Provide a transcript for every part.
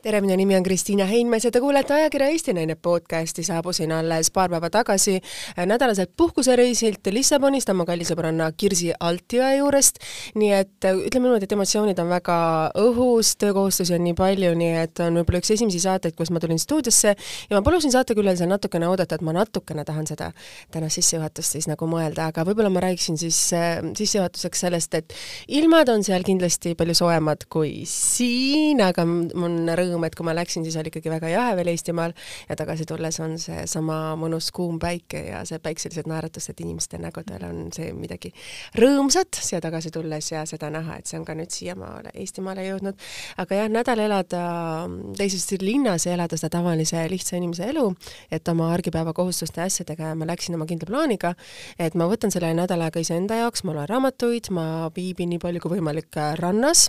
tere, minu nimi on Kristiina Heinmees ja te kuulete ajakirja Eesti Naine podcasti. saabusin alles paar päeva tagasi äh, nädalaselt puhkusereisilt Lissabonist oma kalli sõbranna Kirsi Altjõe juurest. nii et äh, ütleme niimoodi, et emotsioonid on väga õhus, töökohustusi on nii palju, nii et on võib-olla üks esimesi saateid, kus ma tulin stuudiosse ja ma palusin saatekülalisel natukene oodata, et ma natukene tahan seda tänast sissejuhatust siis nagu mõelda, aga võib-olla ma räägiksin siis äh, sissejuhatuseks sellest, et ilmad on seal kindlasti palju soojemad kui siin, aga on rõõm rõõm, et kui ma läksin, siis oli ikkagi väga jahe veel Eestimaal ja tagasi tulles on seesama mõnus kuum päike ja see päikselised naeratused inimeste nägudel on see midagi rõõmsat siia tagasi tulles ja seda näha, et see on ka nüüd siiamaale Eestimaale jõudnud. aga jah, nädal elada teises linnas ja elada seda tavalise lihtsa inimese elu, et oma argipäeva kohustuste ja asjadega ja ma läksin oma kindla plaaniga, et ma võtan selle nädala aega iseenda jaoks, ma loen raamatuid, ma viibin nii palju kui võimalik rannas,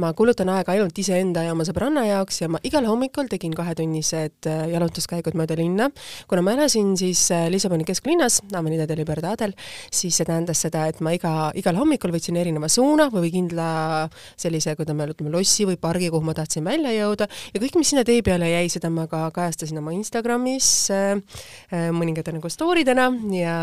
ma kulutan aega ainult iseenda ja oma sõbranna jaoks, jaoks ja ma igal hommikul tegin kahetunnised äh, jalutuskäigud mööda linna. kuna ma elasin siis äh, Lissaboni kesklinnas, Avenida de Libertadel, siis see tähendas seda, et ma iga, igal hommikul võtsin erineva suuna või kindla sellise, kuidas me ütleme, lossi või pargi, kuhu ma tahtsin välja jõuda ja kõik, mis sinna tee peale jäi, seda ma ka kajastasin oma Instagramis äh, mõningate nagu story dena ja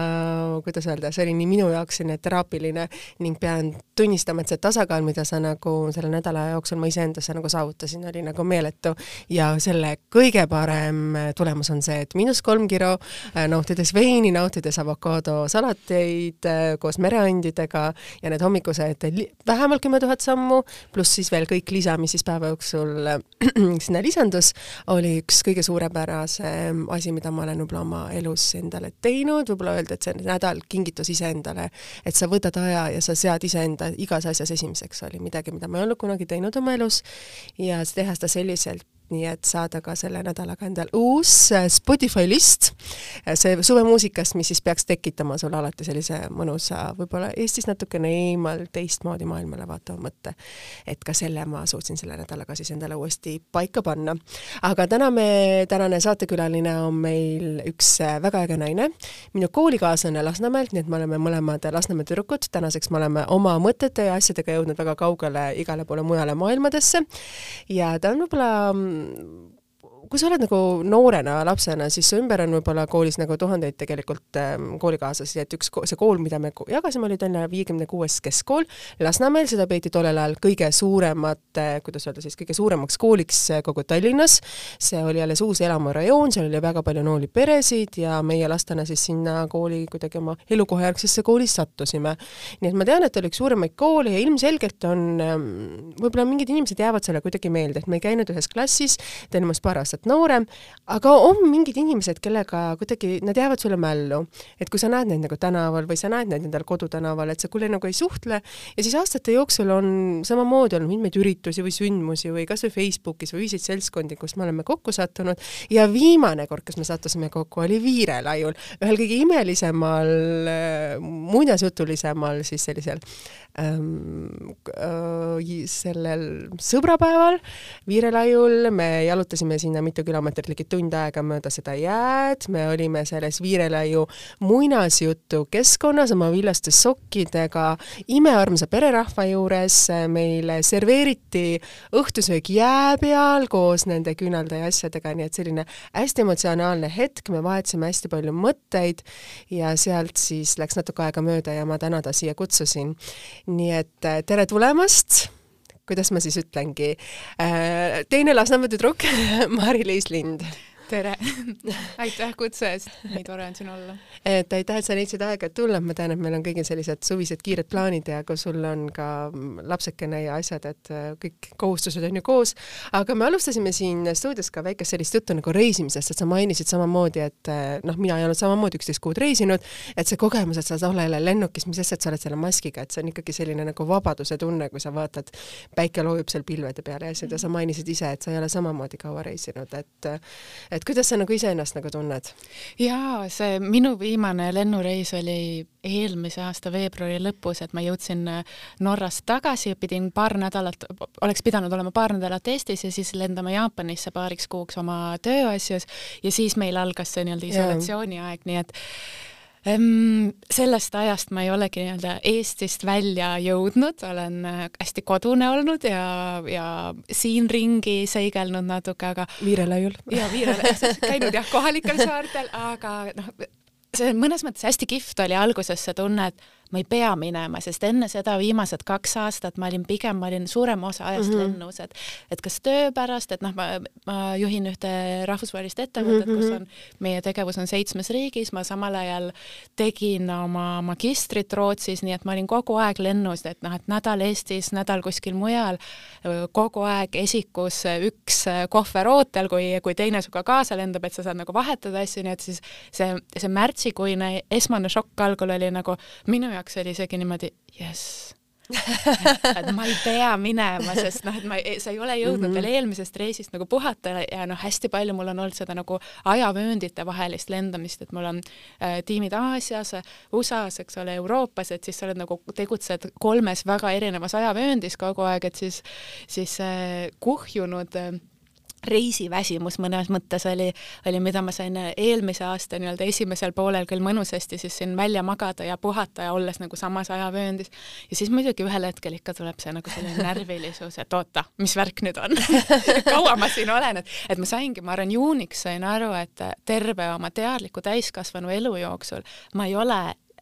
kuidas öelda, see oli nii minu jaoks selline teraapiline ning pean tunnistama, et see tasakaal, mida sa nagu selle nädala jooksul ma iseendasse nagu saavutasin, oli nagu meeletu meeletu. Ja selle kõige parem tulemus on see, et miinus kolm kilo, äh, nautides veini, nautides avokaadosalateid äh, koos mereandidega ja need hommikused vähemalt kümme tuhat sammu, pluss siis veel kõik lisa, mis siis päeva jooksul äh, sinna lisandus, oli üks kõige suurepärasem asi, mida ma olen võib-olla oma elus endale teinud, võib-olla öelda, et see nädal kingitus iseendale, et sa võtad aja ja sa sead iseenda igas asjas esimeseks, oli midagi, mida ma ei olnud kunagi teinud oma elus. Ja teha seda selliselt üldiselt nii et saada ka selle nädalaga endal uus äh, Spotify list, äh, see suvemuusikast, mis siis peaks tekitama sulle alati sellise mõnusa, võib-olla Eestis natukene eemal teistmoodi maailmale vaatava mõtte. et ka selle ma suutsin selle nädalaga siis endale uuesti paika panna. aga täna me, tänane saatekülaline on meil üks äh, väga äge naine, minu koolikaaslane Lasnamäelt, nii et me oleme mõlemad Lasnamäe tüdrukud, tänaseks me oleme oma mõtete ja asjadega jõudnud väga kaugele igale poole mujale maailmadesse ja ta on võib-olla mm, kui sa oled nagu noorena, lapsena, siis su ümber on võib-olla koolis nagu tuhandeid tegelikult ähm, koolikaaslasi, et üks, see kool, mida me jagasime, oli Tallinna viiekümne kuues keskkool Lasnamäel, seda peeti tollel ajal kõige suuremate, kuidas öelda siis, kõige suuremaks kooliks äh, kogu Tallinnas. see oli alles uus elamurajoon, seal oli väga palju noori peresid ja meie lastena siis sinna kooli kuidagi oma elukohajärgsesse kooli sattusime. nii et ma tean, et oli üks suuremaid koole ja ilmselgelt on, ähm, võib-olla mingid inimesed jäävad selle kuidagi meelde, et me ei käinud ühes klassis, on minust paar aastat aastat noorem, aga on mingid inimesed, kellega kuidagi, nad jäävad sulle mällu. et kui sa näed neid nagu tänaval või sa näed neid endal kodutänaval, et sa kuule nagu ei suhtle ja siis aastate jooksul on samamoodi olnud mitmeid üritusi või sündmusi või kas või Facebookis või ühiseid seltskondi, kus me oleme kokku sattunud ja viimane kord, kus me sattusime kokku, oli Viirelaiul, ühel kõige imelisemal, muinasjutulisemal siis sellisel ähm, äh, sellel sõbrapäeval Viirelaiul, me jalutasime sinna mitu kilomeetrit, ligi tund aega mööda seda jääd, me olime selles Viirelaiu muinasjutu keskkonnas oma villaste sokkidega imearmsa pererahva juures, meile serveeriti õhtusöök jää peal koos nende küünalde ja asjadega, nii et selline hästi emotsionaalne hetk, me vahetasime hästi palju mõtteid ja sealt siis läks natuke aega mööda ja ma täna ta siia kutsusin. nii et tere tulemast kuidas ma siis ütlengi, äh, teine Lasnamäe tüdruk Mari-Liis Lind tere. Aitäh kutse eest, nii tore on siin olla. et aitäh, et sa leidsid aega, et tulla, ma tean, et meil on kõigil sellised suvised kiired plaanid ja kui sul on ka lapsekene ja asjad, et äh, kõik kohustused on ju koos, aga me alustasime siin stuudios ka väikest sellist juttu nagu reisimisest, et sa mainisid samamoodi, et äh, noh, mina ei olnud samamoodi üksteist kuud reisinud, et see kogemus, et sa oled olele lennukis, mis asja, et sa oled selle maskiga, et see on ikkagi selline nagu vabaduse tunne, kui sa vaatad, päike loojub seal pilvede peal ja asjad ja sa mainisid ise, et sa ei ole samamoodi kaua reisinud, et et et kuidas sa nagu iseennast nagu tunned? jaa, see minu viimane lennureis oli eelmise aasta veebruari lõpus, et ma jõudsin äh, Norrast tagasi, pidin paar nädalat, oleks pidanud olema paar nädalat Eestis ja siis lendama Jaapanisse paariks kuuks oma tööasjus ja siis meil algas see nii-öelda isolatsiooniaeg, nii et sellest ajast ma ei olegi nii-öelda Eestist välja jõudnud, olen äh, hästi kodune olnud ja, ja siin ringi seigelnud natuke, aga Viirelaiul. ja Viirelaiul, käinud jah, kohalikel saartel, aga noh, see mõnes mõttes hästi kihvt oli alguses see tunne, et ma ei pea minema, sest enne seda viimased kaks aastat ma olin pigem, ma olin suurema osa ajast mm -hmm. lennus, et et kas töö pärast, et noh, ma, ma juhin ühte rahvusvahelist ettevõtet mm, -hmm. kus mhm. on, meie tegevus on seitsmes riigis, ma samal ajal tegin oma magistrit Rootsis, nii et ma olin kogu aeg lennus, et noh, et nädal Eestis, nädal kuskil mujal, kogu aeg esikus üks kohver ootel, kui, kui teine sinuga kaasa lendab, et sa saad nagu vahetada asju, nii et siis see, see märtsikuine esmane šokk algul oli nagu minu jaoks jaoks oli isegi niimoodi jess et ma ei pea minema, sest noh, et ma, sa ei ole jõudnud mm -hmm. veel eelmisest reisist nagu puhata ja noh, hästi palju mul on olnud seda nagu ajavööndite vahelist lendamist, et mul on äh, tiimid Aasias, USA-s, eks ole, Euroopas, et siis sa oled nagu, tegutsed kolmes väga erinevas ajavööndis kogu aeg, et siis, siis äh, kuhjunud äh, reisiväsimus mõnes mõttes oli, oli, mida ma sain eelmise aasta nii-öelda esimesel poolel küll mõnusasti siis siin välja magada ja puhata ja olles nagu samas ajavööndis. ja siis muidugi ühel hetkel ikka tuleb see nagu selline närvilisus, et oota, mis värk nüüd on kaua ma siin olen, et, et ma saingi, ma arvan, juuniks sain aru, et terve oma teadliku täiskasvanu elu jooksul ma ei ole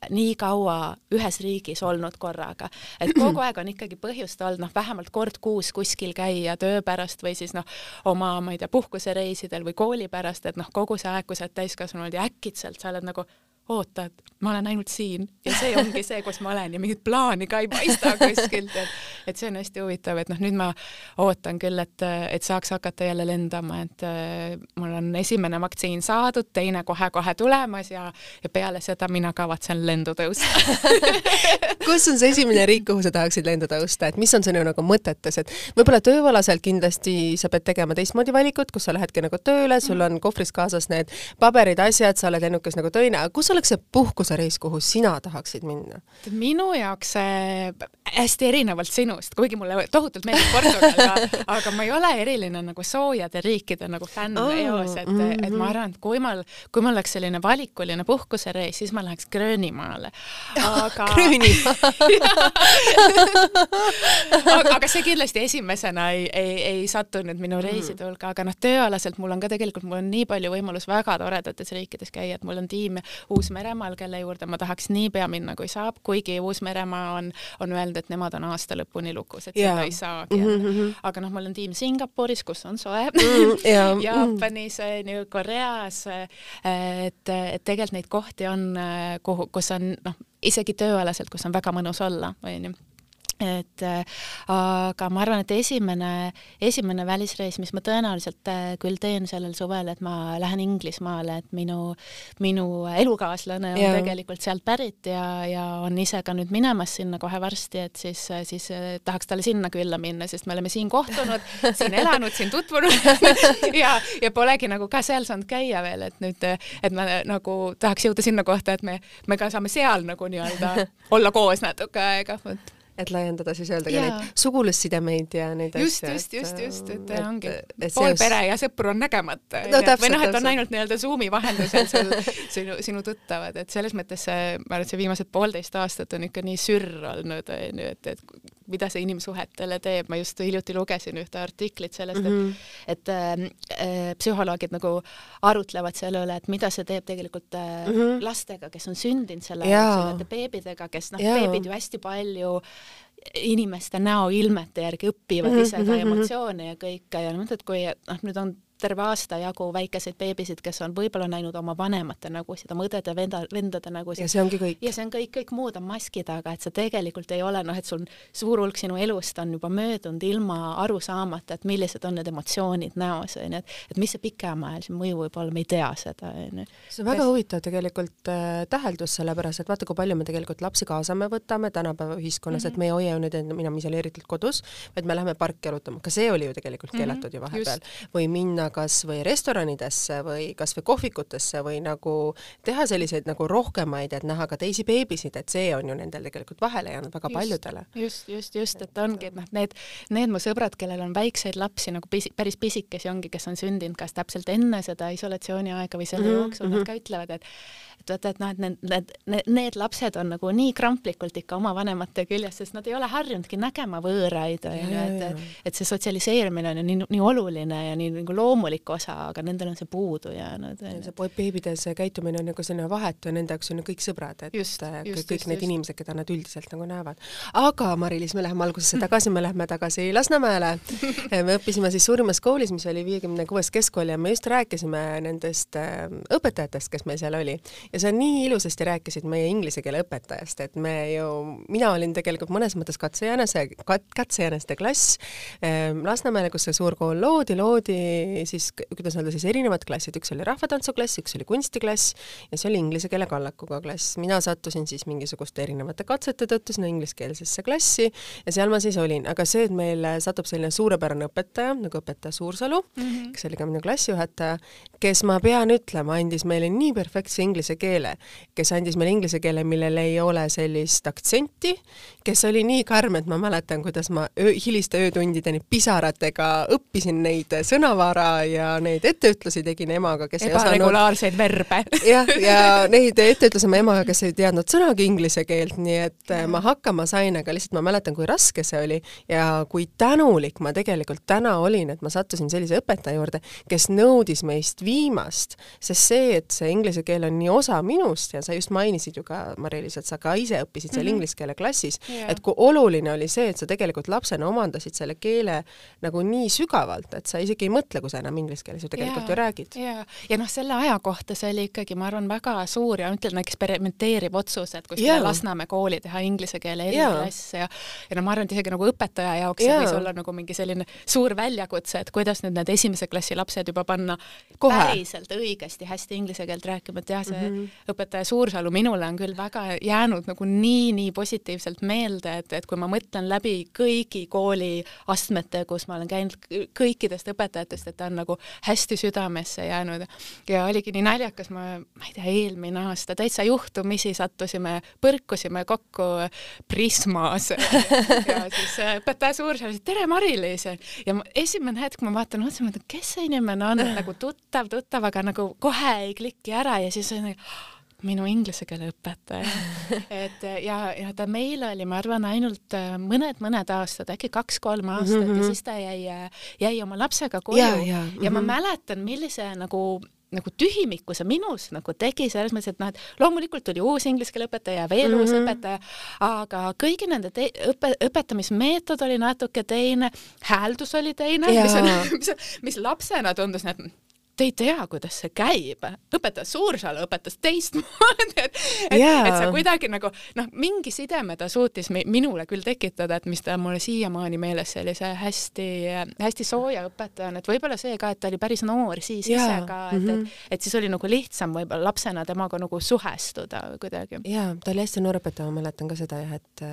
nii kaua ühes riigis olnud korraga, et kogu aeg on ikkagi põhjust olnud noh, vähemalt kord kuus kuskil käia töö pärast või siis noh, oma, ma ei tea, puhkusereisidel või kooli pärast, et noh, kogu see aeg, kui sa oled täiskasvanu olnud ja äkitselt sa oled nagu oota, et ma olen ainult siin. Ja see ongi see, kus ma olen ja mingit plaani ka ei paista kuskilt, et et see on hästi huvitav, et noh, nüüd ma ootan küll, et, et saaks hakata jälle lendama, et äh, mul on esimene vaktsiin saadud, teine kohe-kohe tulemas ja, ja peale seda mina kavatsen lendu tõusta. Kus on see esimene riik, kuhu sa tahaksid lendu tõusta, et mis on sinu nagu mõtetes, et võib-olla tööalaselt kindlasti sa pead tegema teistmoodi valikut, kus sa lähedki nagu tööle, sul on kohvris kaasas need paberid, asjad, sa oled lennukis nagu töine, aga kus oleks see puhkusereis, kuhu sina tahaksid minna? minu jaoks hästi erinevalt sinust, kuigi mulle tohutult meeldib Portugal, aga, aga ma ei ole eriline nagu soojade riikide nagu fänn oh, eos, et mm, -hmm. et ma arvan, et kui mul, kui mul oleks selline valikuline puhkusereis, siis ma läheks Gröönimaale. aga aga, aga see kindlasti esimesena ei, ei, ei sattunud minu reiside hulka, aga noh, tööalaselt mul on ka tegelikult, mul on nii palju võimalus väga toredates riikides käia, et mul on tiim Uus-Meremaal, kelle juurde ma tahaks niipea minna, kui saab, kuigi Uus-Meremaa on, on öelnud, et nemad on aasta lõpuni lukus, et yeah. seda ei saagi mm. -hmm. aga noh, mul on tiim Singapuris, kus on soe mm, yeah. Jaapanis on ju, Koreas, et, et tegelikult neid kohti on, kuhu, kus on noh, isegi tööalaselt, kus on väga mõnus olla, onju et äh, aga ma arvan, et esimene, esimene välisreis, mis ma tõenäoliselt äh, küll teen sellel suvel, et ma lähen Inglismaale, et minu, minu elukaaslane on ja. tegelikult sealt pärit ja, ja on ise ka nüüd minemas sinna kohe varsti, et siis, siis äh, tahaks talle sinna külla minna, sest me oleme siin kohtunud, siin elanud, siin tutvunud ja, ja polegi nagu ka seal saanud käia veel, et nüüd, et ma nagu tahaks jõuda sinna kohta, et me, me ka saame seal nagu nii-öelda olla koos natuke aega, vot et laiendada siis öelda ka neid sugulussidemeid ja neid just, asju. just, just, just, et, et ongi, pool seos... pere ja sõpru on nägemata no,. või noh, et on ainult nii-öelda Zoomi vahendusel sul sinu, sinu tuttavad, et selles mõttes see, ma arvan, et see viimased poolteist aastat on ikka nii sürr olnud, onju, et, et mida see inimsuhetele teeb, ma just hiljuti lugesin ühte artiklit sellest, et mm, -hmm. et äh, psühholoogid nagu arutlevad selle üle, et mida see teeb tegelikult äh, mm -hmm. lastega, kes on sündinud selle nende beebidega, kes noh, beebid ju hästi palju inimeste näoilmete järgi õpivad ise ka mhm, mhm. emotsioone ja kõike ja et kui noh, nüüd on terve aasta jagu väikeseid beebisid, kes on võib-olla näinud oma vanemate nägusid, oma õdede, venda, vendade nägusid. ja see ongi kõik. ja see on kõik, kõik muud on maski taga, et sa tegelikult ei ole noh, et sul suur hulk sinu elust on juba möödunud ilma aru saamata, et millised on need emotsioonid näos, onju, et et mis see pikemaajalisem mõju võib olla, me ei tea seda, onju. see on väga Kes... huvitav tegelikult äh, täheldus, sellepärast et vaata, kui palju me tegelikult lapsi kaasa me võtame tänapäeva ühiskonnas mm, -hmm. et me ei hoia ju neid enam isoleeritult kodus, vaid me läheme parki jalutama, ka see oli ju tegelikult keelatud mm -hmm. ju vahepeal. või minna kas või restoranidesse või kas või kohvikutesse või nagu teha selliseid nagu rohkemaid, et näha ka teisi beebisid, et see on ju nendel tegelikult vahele jäänud väga just, paljudele. just, just, just, et ongi, et noh, need, need mu sõbrad, kellel on väikseid lapsi nagu pisi, päris pisikesi ongi, kes on sündinud kas täpselt enne seda isolatsiooniaega või selle mm -hmm. jooksul, nad ka ütlevad, et et vaata, et noh, et need, need, need, need lapsed on nagu nii kramplikult ikka oma vanemate küljes, sest nad ei ole harjunudki nägema võõraid, onju, et, et see sotsialiseerimine on ju nii, nii oluline ja nii nagu loomulik osa, aga nendel on see puudu jäänud. see beebide see käitumine on nagu selline vahetu ja nende jaoks on ju kõik sõbrad, et just, just, kõik just, need just. inimesed, keda nad üldiselt nagu näevad. aga Mari-Liis, me läheme algusesse tagasi, me läheme tagasi Lasnamäele me õppisime siis suurimas koolis, mis oli viiekümne kuues keskkool ja me just rääkisime nendest äh, õpetajatest, kes meil seal oli ja sa nii ilusasti rääkisid meie inglise keele õpetajast, et me ju, mina olin tegelikult mõnes mõttes katsejänese kat,, katsejäneste klass ähm, Lasnamäele, kus see suur kool loodi, loodi siis, kuidas öelda siis erinevad klassid, üks oli rahvatantsuklass, üks oli kunstiklass ja see oli inglise keele kallakuga klass. mina sattusin siis mingisuguste erinevate katsete tõttu sinna ingliskeelsesse klassi ja seal ma siis olin, aga see, et meil satub selline suurepärane õpetaja nagu õpetaja Suursalu mm, -hmm. kes oli ka minu klassijuhataja, kes ma pean ütlema, andis meile nii perfektse inglise keele, kes andis meile inglise keele, millel ei ole sellist aktsenti, kes oli nii karm, et ma mäletan, kuidas ma öö, hiliste öötundideni pisaratega õppisin neid sõnavara ja neid etteütlusi tegin emaga, kes ebaregulaarseid verbe. jah, ja neid etteütlusi ma emaga, kes ei teadnud sõnagi inglise keelt, nii et äh, ma hakkama sain, aga lihtsalt ma mäletan, kui raske see oli ja kui tänulik ma tegelikult täna olin, et ma sattusin sellise õpetaja juurde, kes nõudis meist viimast, sest see, et see inglise keel on nii osa osa minust ja sa just mainisid ju ka, Mari-Liis, et sa ka ise õppisid seal mm -hmm. inglise keele klassis yeah., et kui oluline oli see, et sa tegelikult lapsena omandasid selle keele nagu nii sügavalt, et sa isegi ei mõtle, kui sa enam inglise keeles ju tegelikult yeah. ju räägid. ja, ja noh, selle aja kohta see oli ikkagi, ma arvan, väga suur ja ütleme, eksperimenteeriv otsus, et kuskile yeah. Lasnamäe kooli teha inglise keele eriklass yeah. ja ja no ma arvan, et isegi nagu õpetaja jaoks yeah. võis olla nagu mingi selline suur väljakutse, et kuidas nüüd need esimese klassi lapsed juba panna Kohe. päriselt õigesti hästi inglise keelt rääkima, et jah, see mm -hmm. õpetaja Suursalu minule on küll väga jäänud nagu nii-nii positiivselt meelde, et, et kui ma mõtlen läbi kõigi kooliastmete, kus ma olen käinud kõikidest õpetajatest, et ta on nagu hästi südamesse jäänud. Ja oligi nii naljakas, ma, ma ei tea, eelmine aasta täitsa juhtumisi sattusime, põrkusime kokku Prismas. Ja siis õpetaja Suursalu ütles, tere Mari-Liis! Ja ma, esimene hetk ma vaatan otsa, mõtlen, kes see inimene on, nagu tuttav, tuttav, aga nagu kohe ei kliki ära ja siis oli nagu minu inglise keele õpetaja et ja, ja ta meil oli, ma arvan, ainult mõned-mõned äh, aastad, äkki kaks-kolm aastat mm -hmm. ja siis ta jäi, jäi oma lapsega koju ja, ja, mm -hmm. ja ma mhm. mäletan, millise nagu nagu tühimiku see minus nagu tegi, selles mõttes, et noh, et loomulikult tuli uus inglise keele õpetaja, veel mm -hmm. uus mhm. õpetaja, aga kõigi nende õpe, õpetamismeetod oli natuke teine, hääldus oli teine, mis, mis, mis lapsena tundus, et te ei tea, kuidas see käib. õpetaja Suursalu õpetas teistmoodi, et, et yeah., et sa kuidagi nagu noh, mingi sideme ta suutis minule küll tekitada, et mis ta mulle siiamaani meeles sellise hästi-hästi sooja õpetajana, et võib-olla see ka, et ta oli päris noor siis yeah. ise ka, et mm, -hmm. et, et siis oli nagu lihtsam võib-olla lapsena temaga nagu suhestuda kuidagi. jaa, ta oli hästi noor õpetaja, ma mäletan ka seda jah, et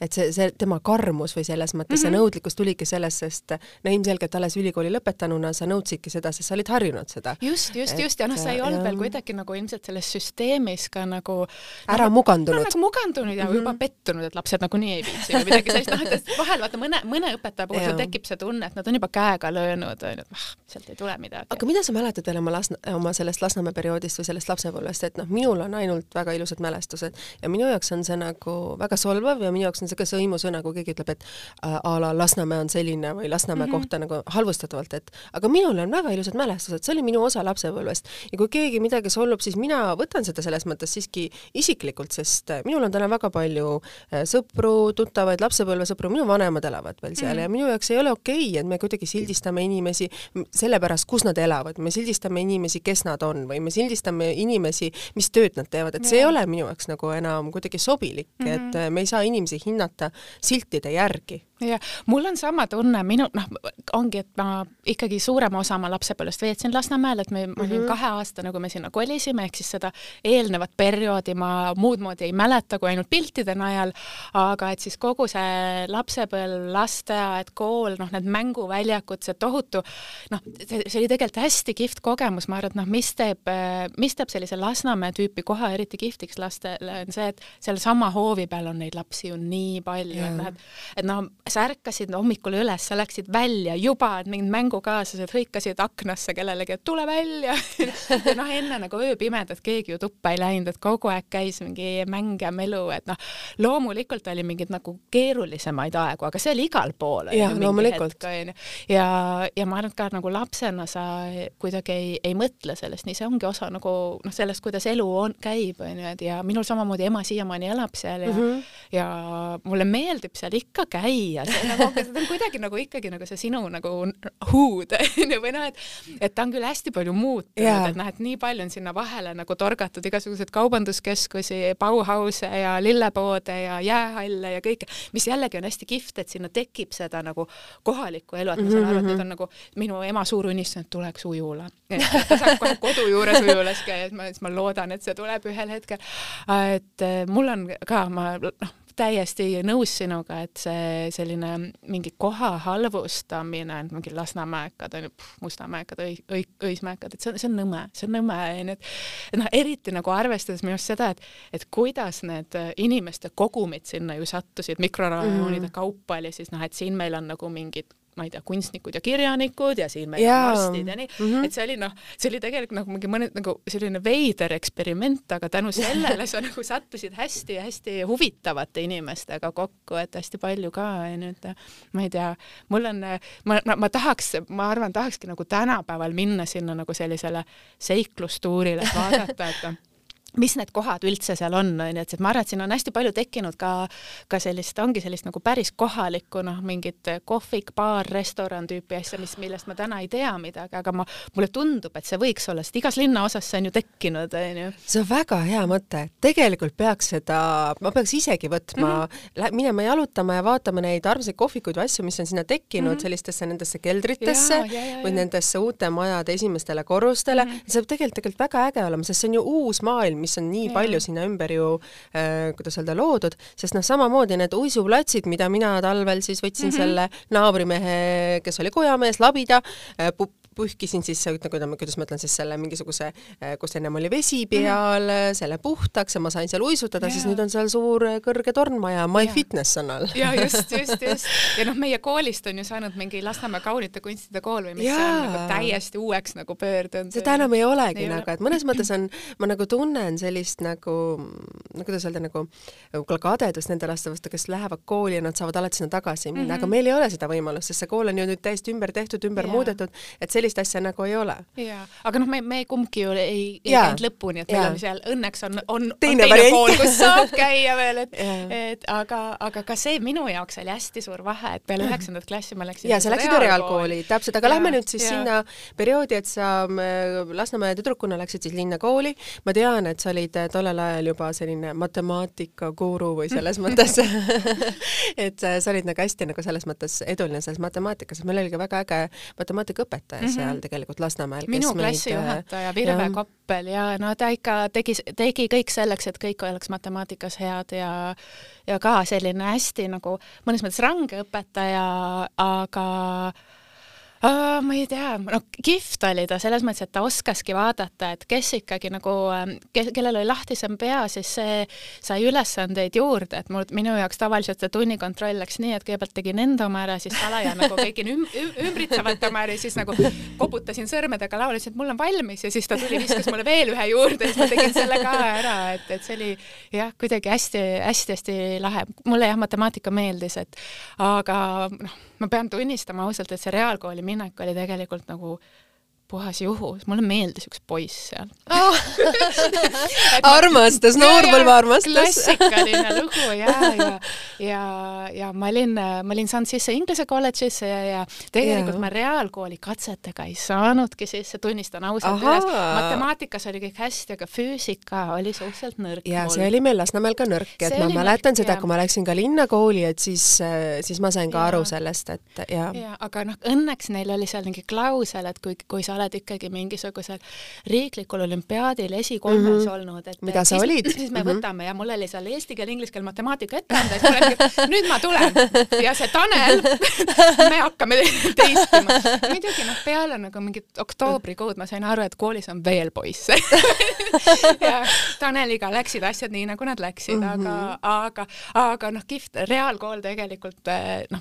et see, see tema karmus või selles mõttes mm -hmm. see mhm. nõudlikkus tuligi sellest, sest no ilmselgelt alles ülikooli lõpetanuna sa nõudsidki seda, sest sa olid harjunud seda. just, just, just ja noh, sa ei olnud ja... veel kuidagi nagu ilmselt selles süsteemis ka nagu ära nagu, mugandunud no,. nagu mugandunud ja mm -hmm. juba pettunud, et lapsed nagunii ei viitsi või midagi sellist, noh, et vahel vaata mõne, mõne õpetaja puhul sul tekib see tunne, et nad on juba käega löönud, onju, et ah, sealt ei tule midagi. aga mida sa mäletad veel oma Lasna, oma sellest Lasnamäe perioodist või sellest lapsepõlvest, et noh, minul on ainult väga ilusad mälestused ja minu jaoks on see nagu väga solvav ja minu jaoks on see ka sõimusõna, kui keegi ütleb, et äh, a la Lasnamäe on selline või Lasnamäe mm -hmm. kohta nagu halvustatavalt, et aga minul on väga ilusad mälestused, see oli minu osa lapsepõlvest. Ja kui keegi midagi solvab, siis mina võtan seda selles mõttes siiski isiklikult, sest äh, minul on täna väga palju äh, sõpru, tuttavaid, lapsepõlvesõpru, minu vanemad elavad veel seal mm. ja minu jaoks ei ole okei okay,, et me kuidagi sildistame inimesi sellepärast, kus nad elavad, me sildistame inimesi, kes nad on või me sildistame inimesi, mis tööd nad teevad, et see ei ole minu jaoks nagu enam kuidagi sobilik mm, -hmm. et äh, me ei saa inimesi hinnata siltide järgi jah, mul on sama tunne, minu noh, ongi, et ma ikkagi suurema osa oma lapsepõlvest veetsin Lasnamäel, et me, ma olin mm -hmm. kaheaastane, kui me sinna kolisime, ehk siis seda eelnevat perioodi ma muud moodi ei mäleta kui ainult piltide najal, aga et siis kogu see lapsepõlv, lasteaed, kool, noh, need mänguväljakud, see tohutu noh, see oli tegelikult hästi kihvt kogemus, ma arvan, et noh, mis teeb, mis teeb sellise Lasnamäe tüüpi koha eriti kihvtiks lastele, on see, et sealsama hoovi peal on neid lapsi ju nii palju, et noh, et noh, sa ärkasid hommikul üles, sa läksid välja, juba mingid mängukaaslased hõikasid aknasse kellelegi, et tule välja ja noh, enne nagu ööpimedat keegi ju tuppa ei läinud, et kogu aeg käis mingi mäng ja melu, et noh, loomulikult oli mingeid nagu keerulisemaid aegu, aga see oli igal pool. jah, loomulikult. ja, ja ma arvan, et ka nagu lapsena sa kuidagi ei, ei mõtle sellest, nii see ongi osa nagu noh, sellest, kuidas elu on, käib, onju, et ja minul samamoodi ema siiamaani elab seal ja mm, -hmm. ja mulle meeldib seal ikka käia ja see nagu, see on kuidagi nagu ikkagi nagu see sinu nagu huud või noh, et et ta on küll hästi palju muutunud yeah., et noh, et nii palju on sinna vahele nagu torgatud igasuguseid kaubanduskeskusi, Bauhause ja lillepoode ja jäähalle ja kõike, mis jällegi on hästi kihvt, et sinna tekib seda nagu kohalikku elu, et ma saan aru, et nüüd on nagu minu ema suur unistus, et tuleks ujula. ta saab kohe kodu juures ujulas käia, et ma, siis ma loodan, et see tuleb ühel hetkel. et eh, mul on ka, ma noh, täiesti nõus sinuga, et see selline mingi koha halvustamine, et mingi Lasnamäekad Mustamäekad, Õi-, Õi-, Õismäekad, et see on, see on nõme, see on nõme, onju, et et noh, eriti nagu arvestades minu arust seda, et et kuidas need inimeste kogumid sinna ju sattusid, mikrorajoonide mm. kaupa oli siis noh, et siin meil on nagu mingid ma ei tea, kunstnikud ja kirjanikud ja siin meil on arstid ja nii mm, -hmm. et see oli noh, see oli tegelikult nagu mingi mõne nagu selline veider eksperiment, aga tänu sellele sa nagu sattusid hästi-hästi huvitavate inimestega kokku, et hästi palju ka et ma ei tea, mul on, ma, ma, ma tahaks, ma arvan, tahakski nagu tänapäeval minna sinna nagu sellisele seiklustuurile, et vaadata, et mis need kohad üldse seal on, on ju, et ma arvan, et siin on hästi palju tekkinud ka, ka sellist, ongi sellist nagu päris kohalikku noh, mingit kohvik, baar, restoran tüüpi asja, mis, millest ma täna ei tea midagi, aga ma, mulle tundub, et see võiks olla, sest igas linnaosas see on ju tekkinud, on ju. see on väga hea mõte, tegelikult peaks seda, ma peaks isegi võtma mm, -hmm. minema jalutama ja vaatama neid armsaid kohvikuid või asju, mis on sinna tekkinud mm -hmm. sellistesse nendesse keldritesse ja, ja, ja, või nendesse uute majade esimestele korrustele mm, -hmm. see peab tegelikult, tegelikult väga äge olema, sest see on ju uus maailm, mis on nii ja. palju sinna ümber ju äh, kuidas öelda, loodud, sest noh, samamoodi need uisuplatsid, mida mina talvel siis võtsin mm -hmm. selle naabrimehe, kes oli kojamees, labida äh,, pühkisin siis, nagu, kuidas ma ütlen siis selle mingisuguse, äh, kus ennem oli vesi peal mm, -hmm. selle puhtaks ja ma sain seal uisutada, siis nüüd on seal suur äh, kõrge tornmaja, My ja. Fitness on all. ja just, just, just. ja noh, meie koolist on ju saanud mingi Lasnamäe kaunite kunstide kool või mis ja. see on nagu täiesti uueks nagu pöördunud. seda enam ei olegi nagu, et mõnes mõttes on, ma nagu tunnen sellist nagu, no kuidas öelda, nagu võib-olla kadedust nende laste vastu, kes lähevad kooli ja nad saavad alati sinna tagasi minna mm, -hmm. aga meil ei ole seda võimalust, sest see kool on ju nüüd täiesti ümber tehtud, ümber ja. muudetud, et see sellist asja nagu ei ole. jaa, aga noh, me, me kumbki ju ei, ei käinud lõpuni, et meil on seal õnneks on, on, on teine, teine pool, kus saab käia veel, et et aga, aga ka see minu jaoks oli hästi suur vahe, et peale üheksandat klassi ma läksin jaa, sa läksid reaalkooli, täpselt, aga ja, lähme nüüd siis ja. sinna perioodi, et sa Lasnamäe tüdrukuna läksid siis linnakooli, ma tean, et sa olid tollel ajal juba selline matemaatikaguru või selles mõttes. Et sa olid nagu hästi nagu selles mõttes eduline selles matemaatikas, meil oli ka väga äge matemaatikaõpetaja mm -hmm. seal tegelikult Lasnamäel. minu klassijuhataja äh, Virve ja. Koppel ja no ta ikka tegi, tegi kõik selleks, et kõik oleks matemaatikas head ja ja ka selline hästi nagu mõnes mõttes range õpetaja, aga Uh, ma ei tea, no kihvt oli ta selles mõttes, et ta oskaski vaadata, et kes ikkagi nagu, ähm, kes, kellel oli lahtisem pea, siis see sai ülesandeid juurde, et mul, minu jaoks tavaliselt see tunnikontroll läks nii, et kõigepealt tegin enda oma ära, siis salaja nagu kõigil üm, üm, ümbritsevalt oma ära ja siis nagu koputasin sõrmedega lauale, ütlesin, et mul on valmis ja siis ta tuli, viskas mulle veel ühe juurde, siis ma tegin selle ka ära, et, et see oli jah, kuidagi hästi-hästi-hästi lahe. mulle jah, matemaatika meeldis, et aga noh ma pean tunnistama ausalt, et see reaalkooli minek oli tegelikult nagu puhas juhus, mulle meeldis üks poiss seal oh. armastas, noorpõlve armastas. klassikaline lugu ja, ja, ja, ja ma olin, ma olin saanud sisse Inglise kolledžisse ja, ja tegelikult ja. ma reaalkooli katsetega ei saanudki sisse, tunnistan ausalt üles. matemaatikas oli kõik hästi, aga füüsika oli suhteliselt nõrk. ja mul. see oli meil Lasnamäel ka nõrk, et see ma mäletan nõrk, seda, kui ma läksin ka linnakooli, et siis, siis ma sain ka ja. aru sellest, et ja. ja aga noh, õnneks neil oli seal mingi klausel, et kui, kui sa oled ikkagi mingisugusel riiklikul olümpiaadil esikolmes mm -hmm. olnud, et mida sa siis, olid? siis me mm -hmm. võtame ja mul oli seal eesti keel, inglise keel, matemaatika ette anda, siis ma olin, nüüd ma tulen ja see Tanel me hakkame teistima. muidugi noh, peale nagu mingit oktoobrikuud ma sain aru, et koolis on veel poisse ja Taneliga läksid asjad nii, nagu nad läksid mm, -hmm. aga, aga, aga noh, kihvt reaalkool tegelikult noh,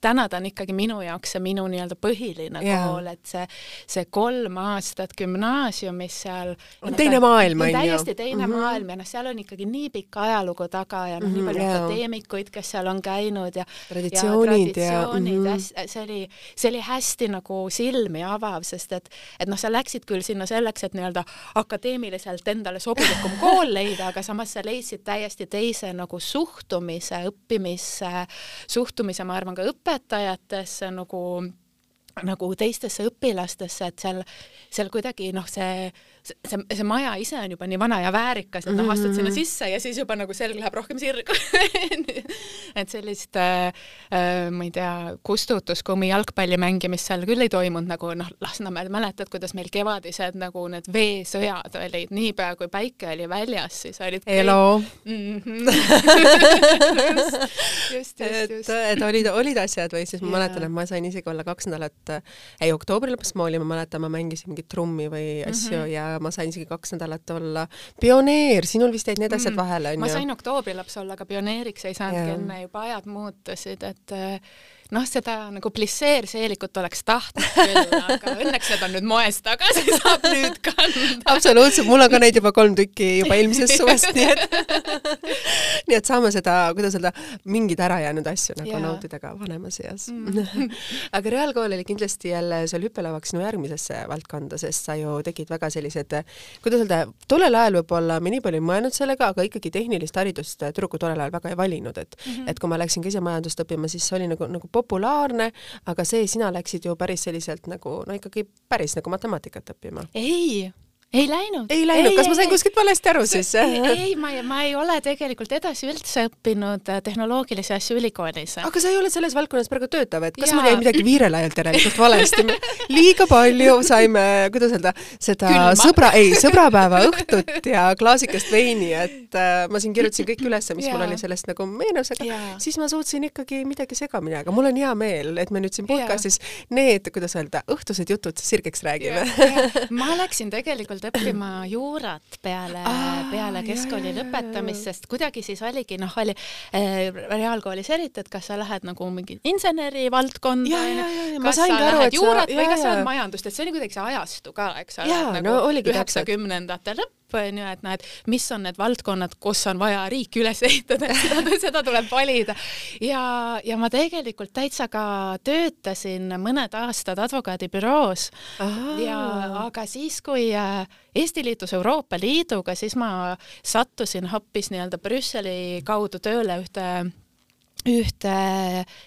täna ta on ikkagi minu jaoks see minu nii-öelda põhiline yeah. kool, et see, see kolm aastat gümnaasiumis seal on teine maailm, on ju. täiesti teine mm -hmm. maailm ja noh, seal on ikkagi nii pikk ajalugu taga ja noh mm -hmm,, nii palju yeah. akadeemikuid, kes seal on käinud ja traditsioonid ja, traditsioonid ja mm -hmm. see oli, see oli hästi nagu silmi avav, sest et, et noh, sa läksid küll sinna selleks, et nii-öelda akadeemiliselt endale sobilikum kool leida, aga samas sa leidsid täiesti teise nagu suhtumise õppimisse, suhtumise, ma arvan, ka õpetajatesse nagu nagu teistesse õpilastesse, et seal, seal kuidagi noh, see see, see maja ise on juba nii vana ja väärikas, et noh, astud sinna mhm. sisse ja siis juba nagu selg läheb rohkem sirgu et sellist äh, äh, ma ei tea, kustutuskummi jalgpalli mängimist seal küll ei toimunud, nagu noh, Lasnamäel mäletad, kuidas meil kevadised nagu need veesõjad olid, niipea kui päike oli väljas, siis olid Elo mm. -hmm. just, just, just, just. et, et olid, olid asjad või siis ma yeah. mäletan, et ma sain isegi olla kaks nädalat, ei oktoobri lõpus ma olin, ma mäletan, ma mängisin mingit trummi või asju mm -hmm. ja ma sain isegi kaks nädalat olla pioneer, sinul vist jäid need asjad mm. vahele, onju? ma sain oktoobri-laps olla, aga pioneeriks ei saanudki enne, juba ajad muutusid, et noh, seda nagu plisseerseelikut oleks tahtnud küll, aga õnneks need on nüüd moes tagasi, saab nüüd kanda. absoluutselt, mul on ka neid juba kolm tükki juba eelmisest suvest, nii et nii et saame seda, kuidas öelda, mingeid ärajäänud asju nagu yeah. nautida ka vanemas eas mm. aga Reaalkool oli kindlasti jälle seal hüppelauaks sinu järgmisesse valdkonda, sest sa ju tegid väga sellised, kuidas öelda, tollel ajal võib-olla me nii palju ei mõelnud sellega, aga ikkagi tehnilist haridust tüdrukud tollel ajal väga ei valinud, et mm -hmm. et kui ma läksin ka ise majandust õppima, siis see oli nagu, nagu populaarne, aga see, sina läksid ju päris selliselt nagu no ikkagi päris nagu matemaatikat õppima. ei ei läinud. ei läinud, kas ma sain kuskilt valesti aru siis? ei, ma, ma ei ole tegelikult edasi üldse õppinud äh, tehnoloogilisi asju ülikoolis. aga sa ei ole selles valdkonnas praegu töötav, et kas ja. mul jäi midagi viirelaialt järelikult valesti? liiga palju saime, kuidas öelda, seda Külma. sõbra, ei, sõbrapäeva õhtut ja klaasikest veini, et äh, ma siin kirjutasin kõik ülesse, mis ja. mul oli sellest nagu meenus, aga ja. siis ma suutsin ikkagi midagi segamini, aga mul on hea meel, et me nüüd siin podcastis need, kuidas öelda, õhtused jutud sirgeks räägime. ma läksin tegelikult hakanud õppima juurat peale ah,, peale keskkooli lõpetamist, sest kuidagi siis oligi, noh, oli äh, reaalkoolis eriti, et kas sa lähed nagu mingi inseneri valdkonda, kas sa lähed aru, juurat sa, või kas sa lähed majandust, et see oli kuidagi see ajastu ka, eks ole, nagu üheksakümnendate lõpp on ju, et näed, mis on need valdkonnad, kus on vaja riiki üles ehitada, seda, seda tuleb valida. ja, ja ma tegelikult täitsa ka töötasin mõned aastad advokaadibüroos. Ja aga siis, kui äh, Eesti liitus Euroopa Liiduga, siis ma sattusin hoopis nii-öelda Brüsseli kaudu tööle ühte ühte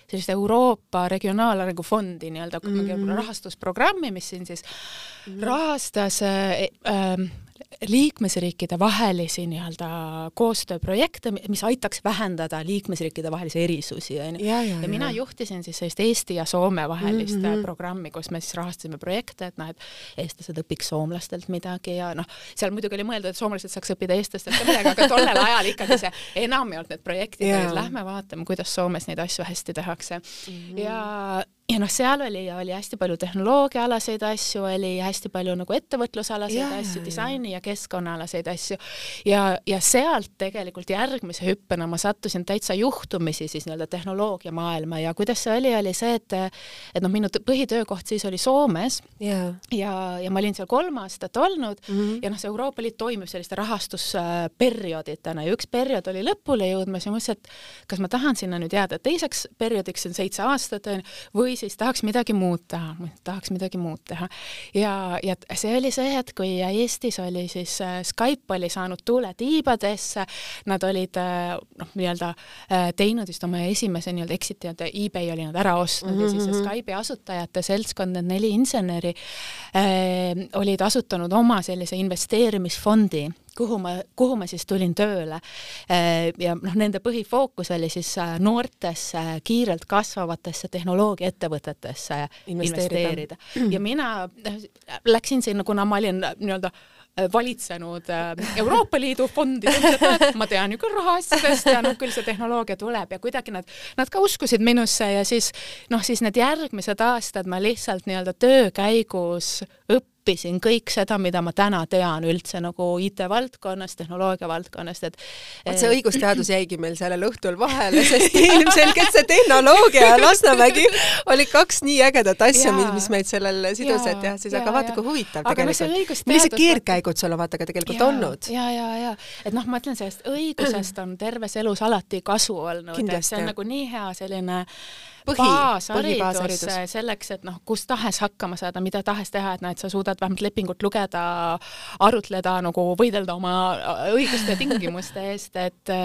sellist Euroopa Regionaalarengu Fondi nii-öelda mm -hmm. rahastusprogrammi, mis siin siis -hmm. rahastas äh, äh, liikmesriikide vahelisi nii-öelda koostööprojekte, mis aitaks vähendada liikmesriikide vahelisi erisusi, onju. ja, ja, ja mina juhtisin siis sellist Eesti ja Soome vahelist mm -hmm. programmi, kus me siis rahastasime projekte, et noh, et eestlased õpiks soomlastelt midagi ja noh, seal muidugi oli mõeldud, et soomlased saaks õppida eestlastelt ka midagi, aga tollel ajal ikkagi see enamjaolt need projektid olid, lähme vaatame, kuidas Soomes neid asju hästi tehakse mm. -hmm. ja ja noh, seal oli, oli hästi palju tehnoloogiaalaseid asju, oli hästi palju nagu ettevõtlusalaseid ja, asju, disaini ja keskkonnaalaseid asju ja, ja sealt tegelikult järgmise hüppena ma sattusin täitsa juhtumisi siis nii-öelda tehnoloogiamaailma ja kuidas see oli, oli see, et et noh, minu põhitöökoht siis oli Soomes yeah. ja, ja ma olin seal kolm aastat olnud mm -hmm. ja noh, see Euroopa Liit toimib selliste rahastusperiooditena ja üks periood oli lõpule jõudmas ja ma mõtlesin, et kas ma tahan sinna nüüd jääda teiseks perioodiks, see on seitse aastat, või või siis tahaks midagi muud teha, tahaks midagi muud teha. ja, ja see oli see hetk, kui Eestis oli siis äh, Skype oli saanud tuule tiibadesse, nad olid äh, noh, nii-öelda äh, teinud vist oma esimese nii-öelda exit'i, et eBay oli nad ära ostnud mm -hmm. ja siis see mhm. Skype'i asutajate seltskond, need neli inseneri äh, olid asutanud oma sellise investeerimisfondi kuhu ma, kuhu ma siis tulin tööle. Äh, ja noh, nende põhifookus oli siis äh, noortesse kiirelt kasvavatesse tehnoloogiaettevõtetesse investeerida, investeerida.. ja mina äh, läksin sinna, kuna ma olin nii-öelda valitsenud Euroopa Liidu fondi, ma tean ju küll rahaasjadest ja noh, küll see tehnoloogia tuleb ja kuidagi nad, nad ka uskusid minusse ja siis noh, siis need järgmised aastad ma lihtsalt nii-öelda töö käigus õppisin õppisin kõik seda, mida ma täna tean üldse nagu IT-valdkonnas, tehnoloogia valdkonnast, et vot see õigusteadus jäigi meil sellel õhtul vahele, sest ilmselgelt see tehnoloogia ja Lasnamägi olid kaks nii ägedat asja, mis meid sellel sidusid ja siis aga vaata, kui huvitav aga tegelikult. millised keerdkäigud sul on vaata ka tegelikult ja, olnud. ja, ja, ja et noh, ma ütlen sellest õigusest on terves elus alati kasu olnud, et see on nagu nii hea selline põhi, baasharidus selleks, et noh, kus tahes hakkama saada, mida tahes teha, et noh, et sa suudad vähemalt lepingut lugeda, arutleda nagu võidelda oma õiguste ja tingimuste eest, et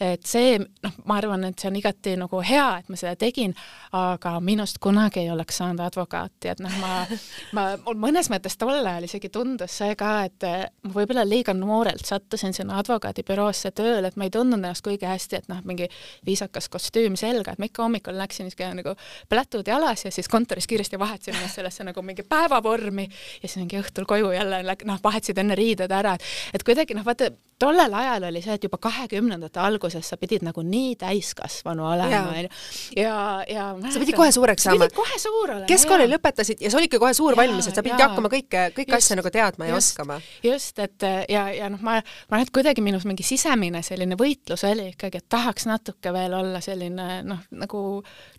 et see, noh, ma arvan, et see on igati nagu hea, et ma seda tegin, aga minust kunagi ei oleks saanud advokaati, et noh, ma, ma, mõnes mõttes tol ajal isegi tundus see ka, et ma võib-olla liiga noorelt sattusin sinna advokaadibüroosse tööle, et ma ei tundnud ennast kuigi hästi, et noh, mingi viisakas kostüüm selga, et ma ikka hommikul läksin niisugune nagu plätud jalas ja siis kontoris kiiresti vahetasin ennast sellesse nagu mingi päevavormi ja siis mingi õhtul koju jälle noh, vahetasid enne riided ära, et et kuidagi noh, vaata tollel ajal oli see, et juba kahekümnendate alguses sa pidid nagu nii täiskasvanu olema, onju. ja, ja, ja sa pidid kohe suureks saama. sa pidid kohe suur olema. keskkooli lõpetasid ja sa olidki kohe suur ja, valmis, et sa pidid ja, hakkama kõike, kõiki asju nagu teadma ja just, oskama. just, et ja, ja noh, ma, ma arvan, et kuidagi minus mingi sisemine selline võitlus oli ikkagi, et tahaks natuke veel olla selline noh, nagu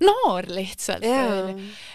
noor lihtsalt.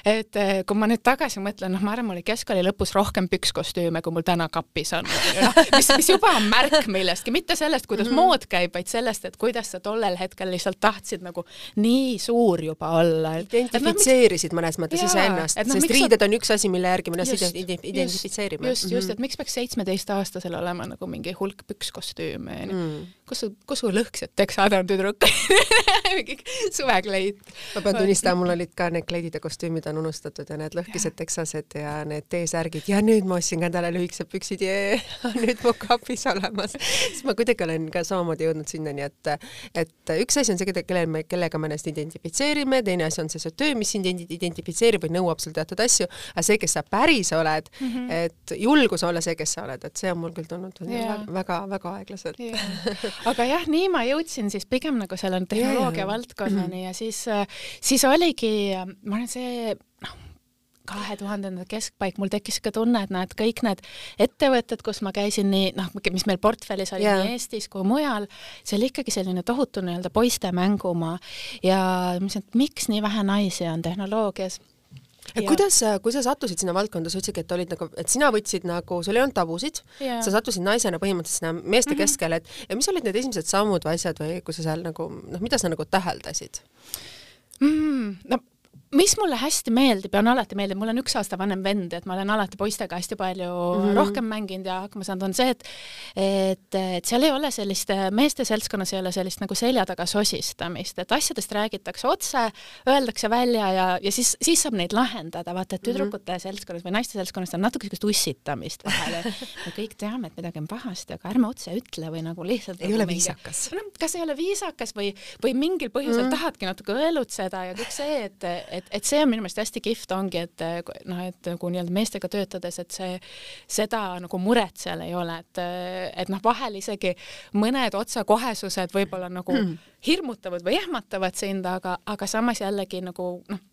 et eh, kui ma nüüd tagasi mõtlen, noh, ma arvan, mul oli keskkooli lõpus rohkem pükskostüüme, kui mul täna kapis on, noh, mis, mis juba on märk millest millestki, mitte sellest, kuidas mm -hmm. mood käib, vaid sellest, et kuidas sa tollel hetkel lihtsalt tahtsid nagu nii suur juba olla. identifitseerisid no, mõnes mõttes iseennast, no, sest riided on üks asi, mille järgi me ennast identifitseerime. just, just, et miks peaks seitsmeteistaastasel olema nagu mingi hulk pükskostüüme onju mm.. kus su, kus su lõhksed teksadel tüdruk mingi suvekleid. ma pean tunnistama, mul olid ka need kleidid ja kostüümid on unustatud ja need lõhkised teksased ja need T-särgid ja nüüd ma ostsin ka endale lühikesed püksid ja nüüd mu kapis olemas siis ma kuidagi olen ka samamoodi jõudnud sinnani, et, et üks asi on see, kelle me, kellega me ennast identifitseerime, teine asi on see, see töö, mis sind identifitseerib või nõuab sul teatud asju, aga see, kes sa päris oled mm, -hmm. et julgus olla see, kes sa oled, et see on mul küll tulnud väga-väga aeglaselt aga jah, nii ma jõudsin siis pigem nagu selle tehnoloogia valdkonnani mm -hmm. ja siis, siis oligi, ma arvan, see noh, kahe tuhandenda keskpaik, mul tekkis ka tunne, et näed, kõik need ettevõtted, kus ma käisin nii noh, mis meil portfellis oli yeah. nii Eestis kui mujal, see oli ikkagi selline tohutu nii-öelda poiste mängumaa ja mõtlesin, et miks nii vähe naisi on tehnoloogias et ja. kuidas, kui sa sattusid sinna valdkonda, sa ütlesidki, et olid nagu, et sina võtsid nagu, sul ei olnud tabusid, sa sattusid naisena põhimõtteliselt sinna meeste mm -hmm. keskele, et ja mis olid need esimesed sammud või asjad või kui sa seal nagu noh, mida sa nagu täheldasid mm,? no mis mulle hästi meeldib ja on alati meeldinud, mul on üks aasta vanem vend, et ma olen alati poistega hästi palju mm -hmm. rohkem mänginud ja hakkama saanud, on see, et et, et seal ei ole sellist, meeste seltskonnas ei ole sellist nagu selja taga sosistamist, et asjadest räägitakse otse, öeldakse välja ja, ja siis, siis saab neid lahendada, vaata, et mhm. tüdrukute mm -hmm. seltskonnas või naiste seltskonnas on natuke sellist ussitamist vahel, me kõik teame, et midagi on pahasti, aga ärme otse ütle või nagu lihtsalt ei nagu ole mingi, viisakas no,. kas ei ole viisakas või, või mingil põhjusel mm -hmm. tahadki natuke õelutseda ja kõik see, et, et, et see on minu meelest hästi kihvt ongi, et noh, et nagu nii-öelda meestega töötades, et see, seda nagu muret seal ei ole, et, et noh, vahel isegi mõned otsekohesused võib-olla nagu mm. hirmutavad või ehmatavad sind, aga, aga samas jällegi nagu noh,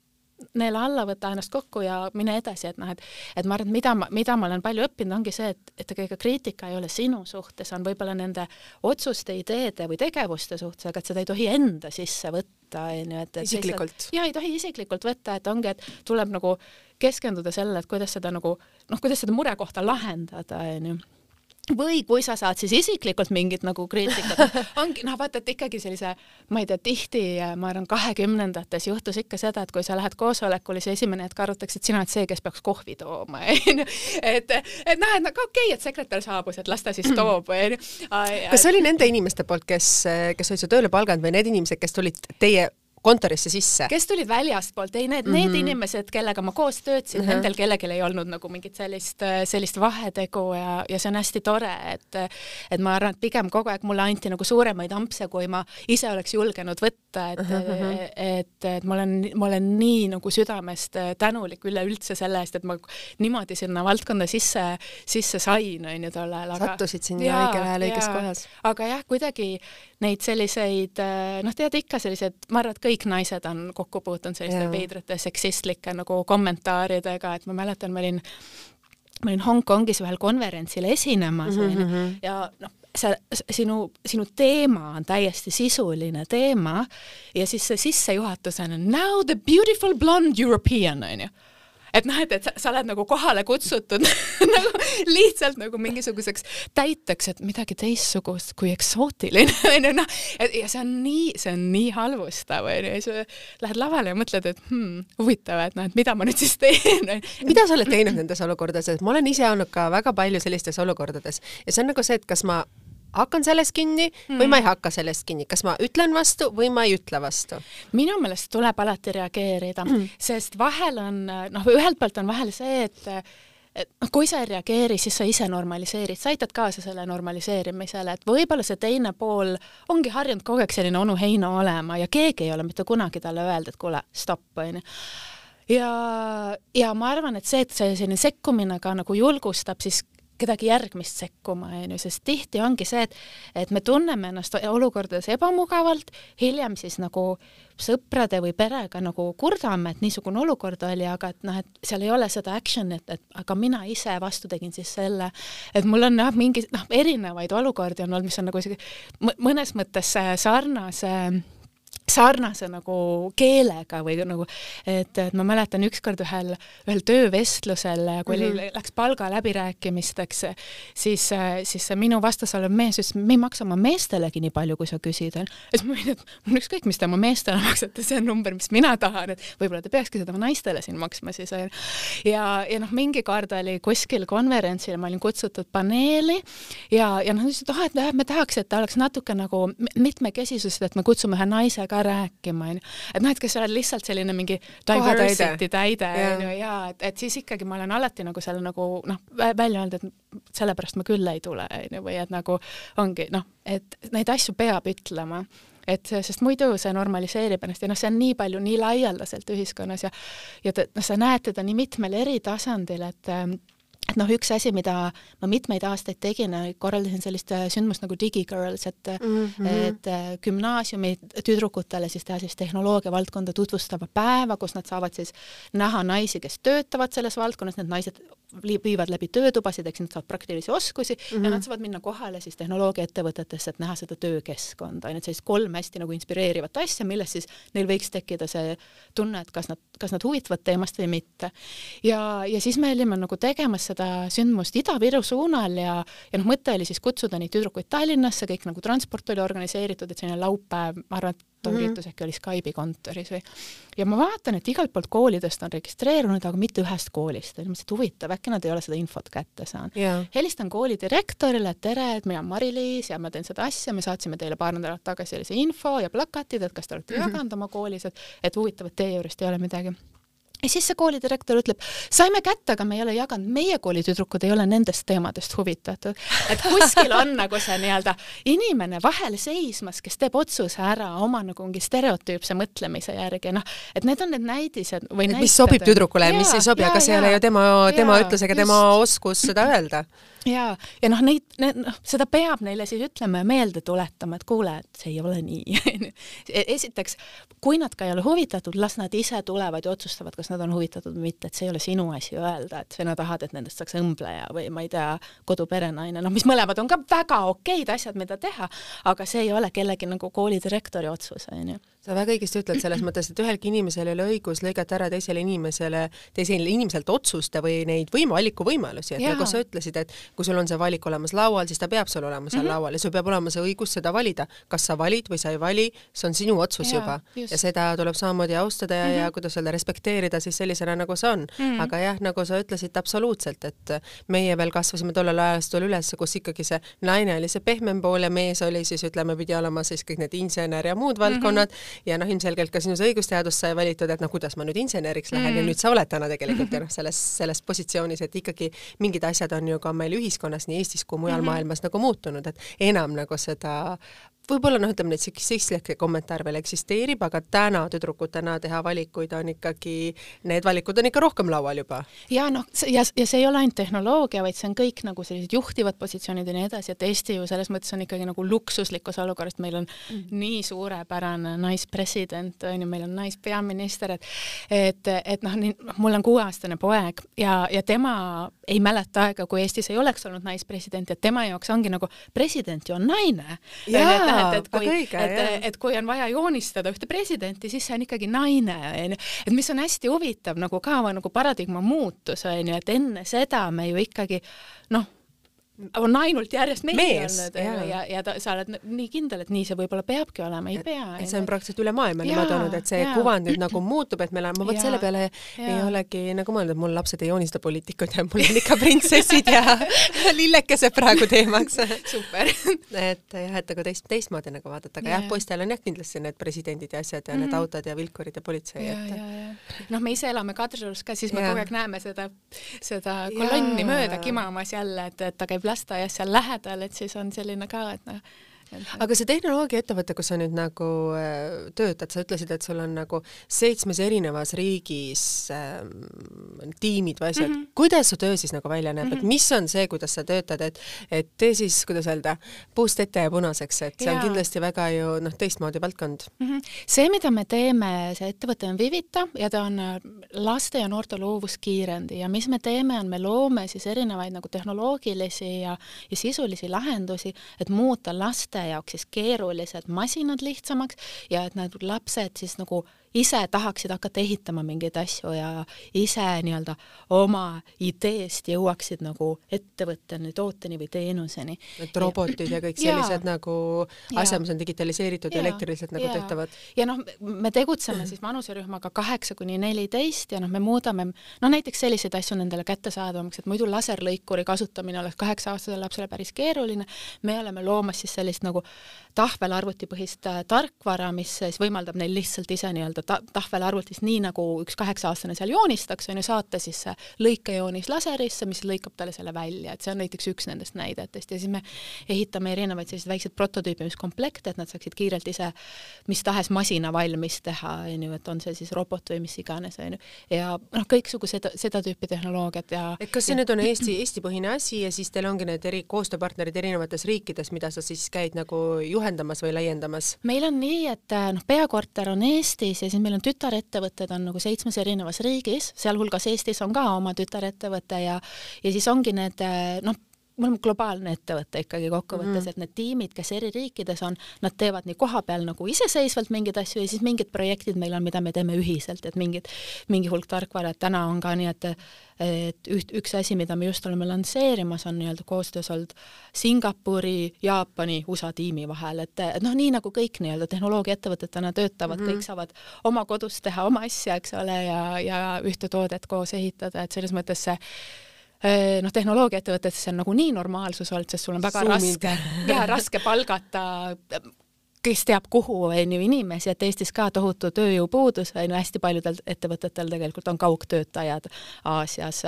neela alla, võta ennast kokku ja mine edasi, et noh, et et ma arvan, et mida ma, mida ma olen palju õppinud, ongi see, et, et ega kriitika ei ole sinu suhtes, on võib-olla nende otsuste, ideede või tegevuste suhtes, aga et seda ei tohi enda sisse võtta, onju, et, et isiklikult. ja ei tohi isiklikult võtta, et ongi, et tuleb nagu keskenduda sellele, et kuidas seda nagu noh, kuidas seda murekohta lahendada, onju või kui sa saad siis isiklikult mingit nagu kriitikat, ongi noh, vaata, et ikkagi sellise, ma ei tea, tihti ma arvan, kahekümnendates juhtus ikka seda, et kui sa lähed koosolekule, siis esimene hetk arutatakse, et sina oled see, kes peaks kohvi tooma, onju. et, et noh, et nagu okei okay,, et sekretär saabus, et las ta siis toob, onju. kas see oli nende inimeste poolt, kes, kes olid su tööle palganud või need inimesed, kes tulid teie kontorisse sisse. kes tulid väljastpoolt, ei need mm, -hmm. need mhm. inimesed, kellega ma koos töötasin mm, -hmm. nendel kellelgi ei olnud nagu mingit sellist, sellist vahetegu ja, ja see on hästi tore, et et ma arvan, et pigem kogu aeg mulle anti nagu suuremaid ampse, kui ma ise oleks julgenud võtta, et mm, -hmm. et, et ma olen, ma olen nii nagu südamest tänulik üleüldse selle eest, et ma niimoodi sinna valdkonda sisse, sisse sain, on ju, tol ajal. sattusid sinna õigel ajal õiges kohas. aga jah, kuidagi neid selliseid, noh, tead ikka sellised, ma arvan, et kõik kõik naised on kokku puutunud selliste veidrate seksistlike nagu kommentaaridega, et ma mäletan, ma olin ma olin Hongkongis ühel konverentsil esinemas mm -hmm. ja noh, see sinu, sinu teema on täiesti sisuline teema ja siis see sissejuhatus on now the beautiful blonde European onju et noh, et, et sa, sa oled nagu kohale kutsutud nagu lihtsalt nagu mingisuguseks täiteks, et midagi teistsugust kui eksootiline onju noh, et ja see on nii, see on nii halvustav onju ja siis lähed lavale ja mõtled, et hmm, huvitav, et noh, et mida ma nüüd siis teen mida sa oled teinud nendes olukordades, et ma olen ise olnud ka väga palju sellistes olukordades ja see on nagu see, et kas ma hakkan sellest kinni mm. või ma ei hakka sellest kinni, kas ma ütlen vastu või ma ei ütle vastu? minu meelest tuleb alati reageerida mm., sest vahel on noh, ühelt poolt on vahel see, et et noh, kui sa ei reageeri, siis sa ise normaliseerid, sa aitad kaasa selle normaliseerimisele, et võib-olla see teine pool ongi harjunud kogu aeg selline onu Heino olema ja keegi ei ole mitte kunagi talle öelnud, et kuule, stopp, onju ja, ja ma arvan, et see, et see selline sekkumine ka nagu julgustab siis kedagi järgmist sekkuma, onju, sest tihti ongi see, et et me tunneme ennast olukordades ebamugavalt, hiljem siis nagu sõprade või perega nagu kurdame, et niisugune olukord oli, aga et noh, et seal ei ole seda action'it, et aga mina ise vastu tegin siis selle, et mul on jah, mingi noh, erinevaid olukordi on olnud, mis on nagu isegi mõnes mõttes sarnase sarnase nagu keelega või nagu, et, et ma mäletan ükskord ühel, ühel töövestlusel, kui mm -hmm. oli, läks palga läbirääkimisteks, siis, siis see minu vastas olev mees ütles, me ei maksa oma meestelegi nii palju, kui sa küsid, onju. ja siis ma olin, et mul ükskõik, mis te oma meestele maksate, see on number, mis mina tahan, et võib-olla te peakski seda naistele siin maksma siis, onju. ja, ja noh, mingi kord oli kuskil konverentsil, ma olin kutsutud paneeli ja, ja noh, ütlesid, et ah, et me tahaks, et ta oleks natuke nagu mitmekesisust, et me kutsume ühe naise ka rääkima, onju. et noh, et kas sa oled lihtsalt selline mingi diversity täide, onju, ja et, et siis ikkagi ma olen alati nagu selle nagu noh, välja öelnud, et sellepärast ma küll ei tule, onju, või et nagu ongi noh, et neid asju peab ütlema. Et sest muidu see normaliseerib ennast ja noh, see on nii palju, nii laialdaselt ühiskonnas ja ja noh, sa näed teda nii mitmel eri tasandil, et et noh, üks asi, mida ma mitmeid aastaid tegin, korraldasin sellist äh, sündmust nagu DigiGirls, et mm, -hmm. et äh, gümnaasiumi tüdrukutele siis teha siis tehnoloogia valdkonda tutvustava päeva, kus nad saavad siis näha naisi, kes töötavad selles valdkonnas, need naised viivad läbi töötubasid, eks nad saavad praktilisi oskusi mm -hmm. ja mhm. nad saavad minna kohale siis tehnoloogiaettevõtetesse, et näha seda töökeskkonda, on ju, et sellist kolm hästi nagu inspireerivat asja, millest siis neil võiks tekkida see tunne, et kas nad, kas nad huvitavad teemast või mitte. ja, ja siis me olime nagu tegemas seda sündmust Ida-Viru suunal ja, ja noh, mõte oli siis kutsuda neid tüdrukuid Tallinnasse, kõik nagu transport oli organiseeritud, et selline laupäev, ma arvan, et too mm -hmm. üritus äkki oli Skype'i kontoris või ja ma vaatan, et igalt poolt koolidest on registreerunud, aga mitte ühest koolist, et mõtlesin, et huvitav, äkki nad ei ole seda infot kätte saanud yeah.. helistan kooli direktorile, et tere, et mina olen Mari-Liis ja ma teen seda asja, me saatsime teile paar nädalat tagasi sellise info ja plakatid, et kas te olete mm -hmm. jaganud oma koolis, et, et huvitav, et teie juurest ei ole midagi ja siis see koolidirektor ütleb, saime kätte, aga me ei ole jaganud, meie kooli tüdrukud ei ole nendest teemadest huvitatud. et kuskil on nagu see nii-öelda inimene vahel seismas, kes teeb otsuse ära oma nagu mingi stereotüüpse mõtlemise järgi, noh, et need on need näidised või näited. mis sobib tüdrukule ja mis ei sobi, aga see ei ole ju tema, tema ütlus ega tema oskus seda öelda ja, ja noh, neid, noh, seda peab neile siis ütlema ja meelde tuletama, et kuule, et see ei ole nii esiteks, kui nad ka ei ole huvitatud, las nad ise tulevad ja otsustavad, kas nad on huvitatud või mitte, et see ei ole sinu asi öelda, et sina tahad, et nendest saaks õmbleja või ma ei tea, koduperenaine, noh, mis mõlemad on ka väga okeid asjad, mida teha, aga see ei ole kellegi nagu koolidirektori otsus, on ju. Sa väga õigesti ütled selles mõttes, et ühelgi inimesel ei ole õigus lõigata ära teisele inimesele, teisele inimeselt otsuste või neid võim-, valikuvõimalusi, et Jaa. nagu sa ütlesid, et kui sul on see valik olemas laual, siis ta peab sul olema seal mm -hmm. laual ja sul peab olema see õigus seda valida. kas sa valid või sa ei vali, see on sinu otsus Jaa, juba just. ja seda tuleb samamoodi austada ja mm, -hmm. ja kuidas öelda, respekteerida siis sellisena, nagu see on mm. -hmm. aga jah, nagu sa ütlesid absoluutselt, et meie veel kasvasime tollel ajastul üles, kus ikkagi see naine oli see pehmem pool ja mees oli siis ütleme, pidi olema siis kõik need insener ja muud valdkonnad mm -hmm ja noh, ilmselgelt ka sinus õigusteadust sai valitud, et noh, kuidas ma nüüd inseneriks lähen mm. ja nüüd sa oled täna tegelikult ju noh, selles, selles positsioonis, et ikkagi mingid asjad on ju ka meil ühiskonnas nii Eestis kui mujal mm -hmm. maailmas nagu muutunud, et enam nagu seda võib-olla noh, ütleme neid seksistlikke kommentaare veel eksisteerib, aga täna tüdrukutena teha valikuid on ikkagi, need valikud on ikka rohkem laual juba. ja noh, ja, ja see ei ole ainult tehnoloogia, vaid see on kõik nagu sellised juhtivad positsioonid ja nii edasi, et Eesti ju selles mõttes on ikkagi nagu luksuslikus olukorras, meil on mm. nii suurepärane naispresident, on ju, meil on naispeaminister, et et, et noh, nii, mul on kuueaastane poeg ja, ja tema ei mäleta aega, kui Eestis ei oleks olnud naispresidenti, et tema jaoks ongi nagu president ju on naine et, et kui, et, et kui on vaja joonistada ühte presidenti, siis see on ikkagi naine, onju. et mis on hästi huvitav nagu ka nagu paradigma muutus, onju, et enne seda me ju ikkagi noh on ainult järjest mehi Mees, olnud ja, ja, ja ta, sa oled nii kindel, et nii see võib-olla peabki olema, ei pea. et see on praktiliselt üle maailma niimoodi olnud, et see ja. kuvand nüüd nagu muutub, et meil on, ma vot selle peale ja. ei olegi nagu mõelnud, et mul lapsed ei joonista poliitikuid ja mul on ikka printsessid ja lillekesed praegu teemaks super et jah, et nagu teist, teistmoodi nagu vaadata, aga ja. jah, poistel on jah kindlasti need presidendid ja asjad ja mm -hmm. need mhm. autod ja vilkurid ja politsei, et noh, me ise elame Kadriorus ka, siis me kogu aeg näeme seda, seda kolonni mööda kimamas jälle, et, et ta käib lasteaias seal lähedal, et siis on selline ka, et noh, aga see tehnoloogiaettevõte, kus sa nüüd nagu äh, töötad, sa ütlesid, et sul on nagu seitsmes erinevas riigis äh, tiimid või asjad mm. -hmm. kuidas su töö siis nagu välja näeb mm, -hmm. et mhm. mis on see, kuidas sa töötad, et, et tee siis, kuidas öelda, puust ette ja punaseks, et see Jaa. on kindlasti väga ju noh, teistmoodi valdkond mm. -hmm. see, mida me teeme, see ettevõte on Vivita ja ta on äh, laste ja noorte loovuskiirendi ja mis me teeme, on me loome siis erinevaid nagu tehnoloogilisi ja, ja sisulisi lahendusi, et muuta laste jaoks siis keerulised masinad lihtsamaks ja et need lapsed siis nagu ise tahaksid hakata ehitama mingeid asju ja ise nii-öelda oma ideest jõuaksid nagu ettevõtteni, tooteni või teenuseni. et robotid ja, kõik sellised ja, nagu asjad, mis on digitaliseeritud ja elektriliselt nagu ja. tehtavad. ja noh, me tegutseme siis vanuserühmaga kaheksa kuni neliteist ja noh, me muudame noh, näiteks selliseid asju nendele kättesaadavamaks, et muidu laserlõikuri kasutamine oleks kaheksa-aastasele lapsele päris keeruline. me oleme loomas siis sellist nagu tahvelarvutipõhist äh, tarkvara, mis siis võimaldab neil lihtsalt ise nii-öelda ta tahvelarvutis, nii nagu üks kaheksa-aastane seal joonistaks, on ju, saata siis see lõikejoonis laserisse, mis lõikab talle selle välja, et see on näiteks üks nendest näidetest. Ja siis me ehitame erinevaid selliseid väikseid prototüübimiskomplekte, et nad saaksid kiirelt ise mis tahes masina valmis teha, on ju, et on see siis robot või mis iganes, on ju, ja noh, kõiksugu seda, seda tüüpi tehnoloogiat ja et kas see ja, nüüd on Eesti, Eesti-põhine asi ja siis teil ongi need eri koostööpartnerid erinevates riikides, mida sa siis käid nagu juhendamas või laiendamas? meil on nii, et noh, peakorter on Eestis ja siis meil on tütarettevõtted on nagu seitsmes erinevas riigis, sealhulgas Eestis on ka oma tütarettevõte ja, ja siis ongi need noh, me oleme globaalne ettevõte ikkagi kokkuvõttes mm., et need tiimid, kes eri riikides on, nad teevad nii kohapeal nagu iseseisvalt mingeid asju ja siis mingid projektid meil on, mida me teeme ühiselt, et mingid, mingi hulk tarkvara, et täna on ka nii, et et üht, üks asi, mida me just oleme lansseerimas, on nii-öelda koostöös olnud Singapuri, Jaapani, USA tiimi vahel, et, et noh, nii nagu kõik nii-öelda tehnoloogiaettevõtted täna töötavad mm, -hmm. kõik saavad oma kodus teha oma asja, eks ole, ja, ja ühte toodet koos ehitada, et selles mõttes see noh, tehnoloogiaettevõtetes see on nagu nii normaalsus olnud, sest sul on väga Zoomid. raske, raske palgata kes teab kuhu, on ju, inimesi, et Eestis ka tohutu tööjõupuudus, on ju, hästi paljudel ettevõtetel tegelikult on kaugtöötajad Aasias,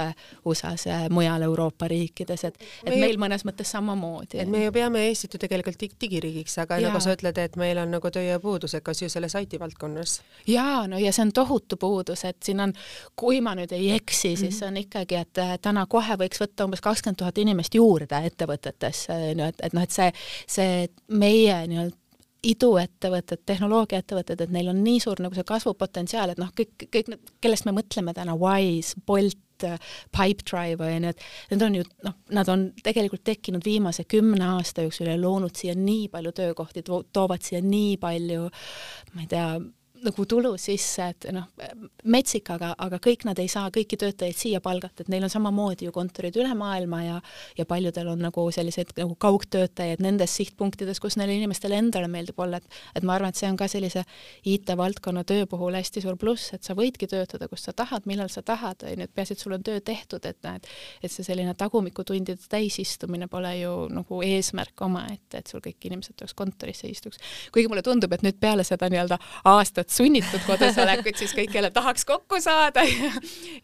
USA-s, mujal Euroopa riikides, et, et me meil mõnes mõttes samamoodi. et me ju peame Eestit ju tegelikult dig digiriigiks, aga ja. nagu sa ütled, et meil on nagu tööjõupuudus, et kas ju selles IT valdkonnas? jaa, no ja see on tohutu puudus, et siin on, kui ma nüüd ei eksi, siis mm -hmm. on ikkagi, et äh, täna kohe võiks võtta umbes kakskümmend tuhat inimest juurde ettevõtetesse, on ju, et, et noh, et see, see meie nii-öelda iduettevõtted, tehnoloogiaettevõtted, et neil on nii suur nagu see kasvupotentsiaal, et noh, kõik, kõik need, kellest me mõtleme täna, Wise, Bolt, Pipedrive on ju, et need on ju noh, nad on tegelikult tekkinud viimase kümne aasta jooksul ja loonud siia nii palju töökohti, toovad siia nii palju, ma ei tea, nagu tulu sisse, et noh, metsik, aga, aga kõik nad ei saa kõiki töötajaid siia palgata, et neil on samamoodi ju kontorid üle maailma ja ja paljudel on nagu selliseid nagu kaugtöötajaid nendes sihtpunktides, kus neile inimestele endale meeldib olla, et et ma arvan, et see on ka sellise IT-valdkonna töö puhul hästi suur pluss, et sa võidki töötada, kus sa tahad, millal sa tahad, on ju, et peaasi, et sul on töö tehtud, et näed, et see selline tagumikutundide täisistumine pole ju nagu eesmärk omaette, et sul kõik inimesed tuleks kontorisse istuks. kuigi mulle tundub, et nüüd peale seda nii-öelda aastat sunnitud kodus olekut, siis kõik jälle tahaks kokku saada ja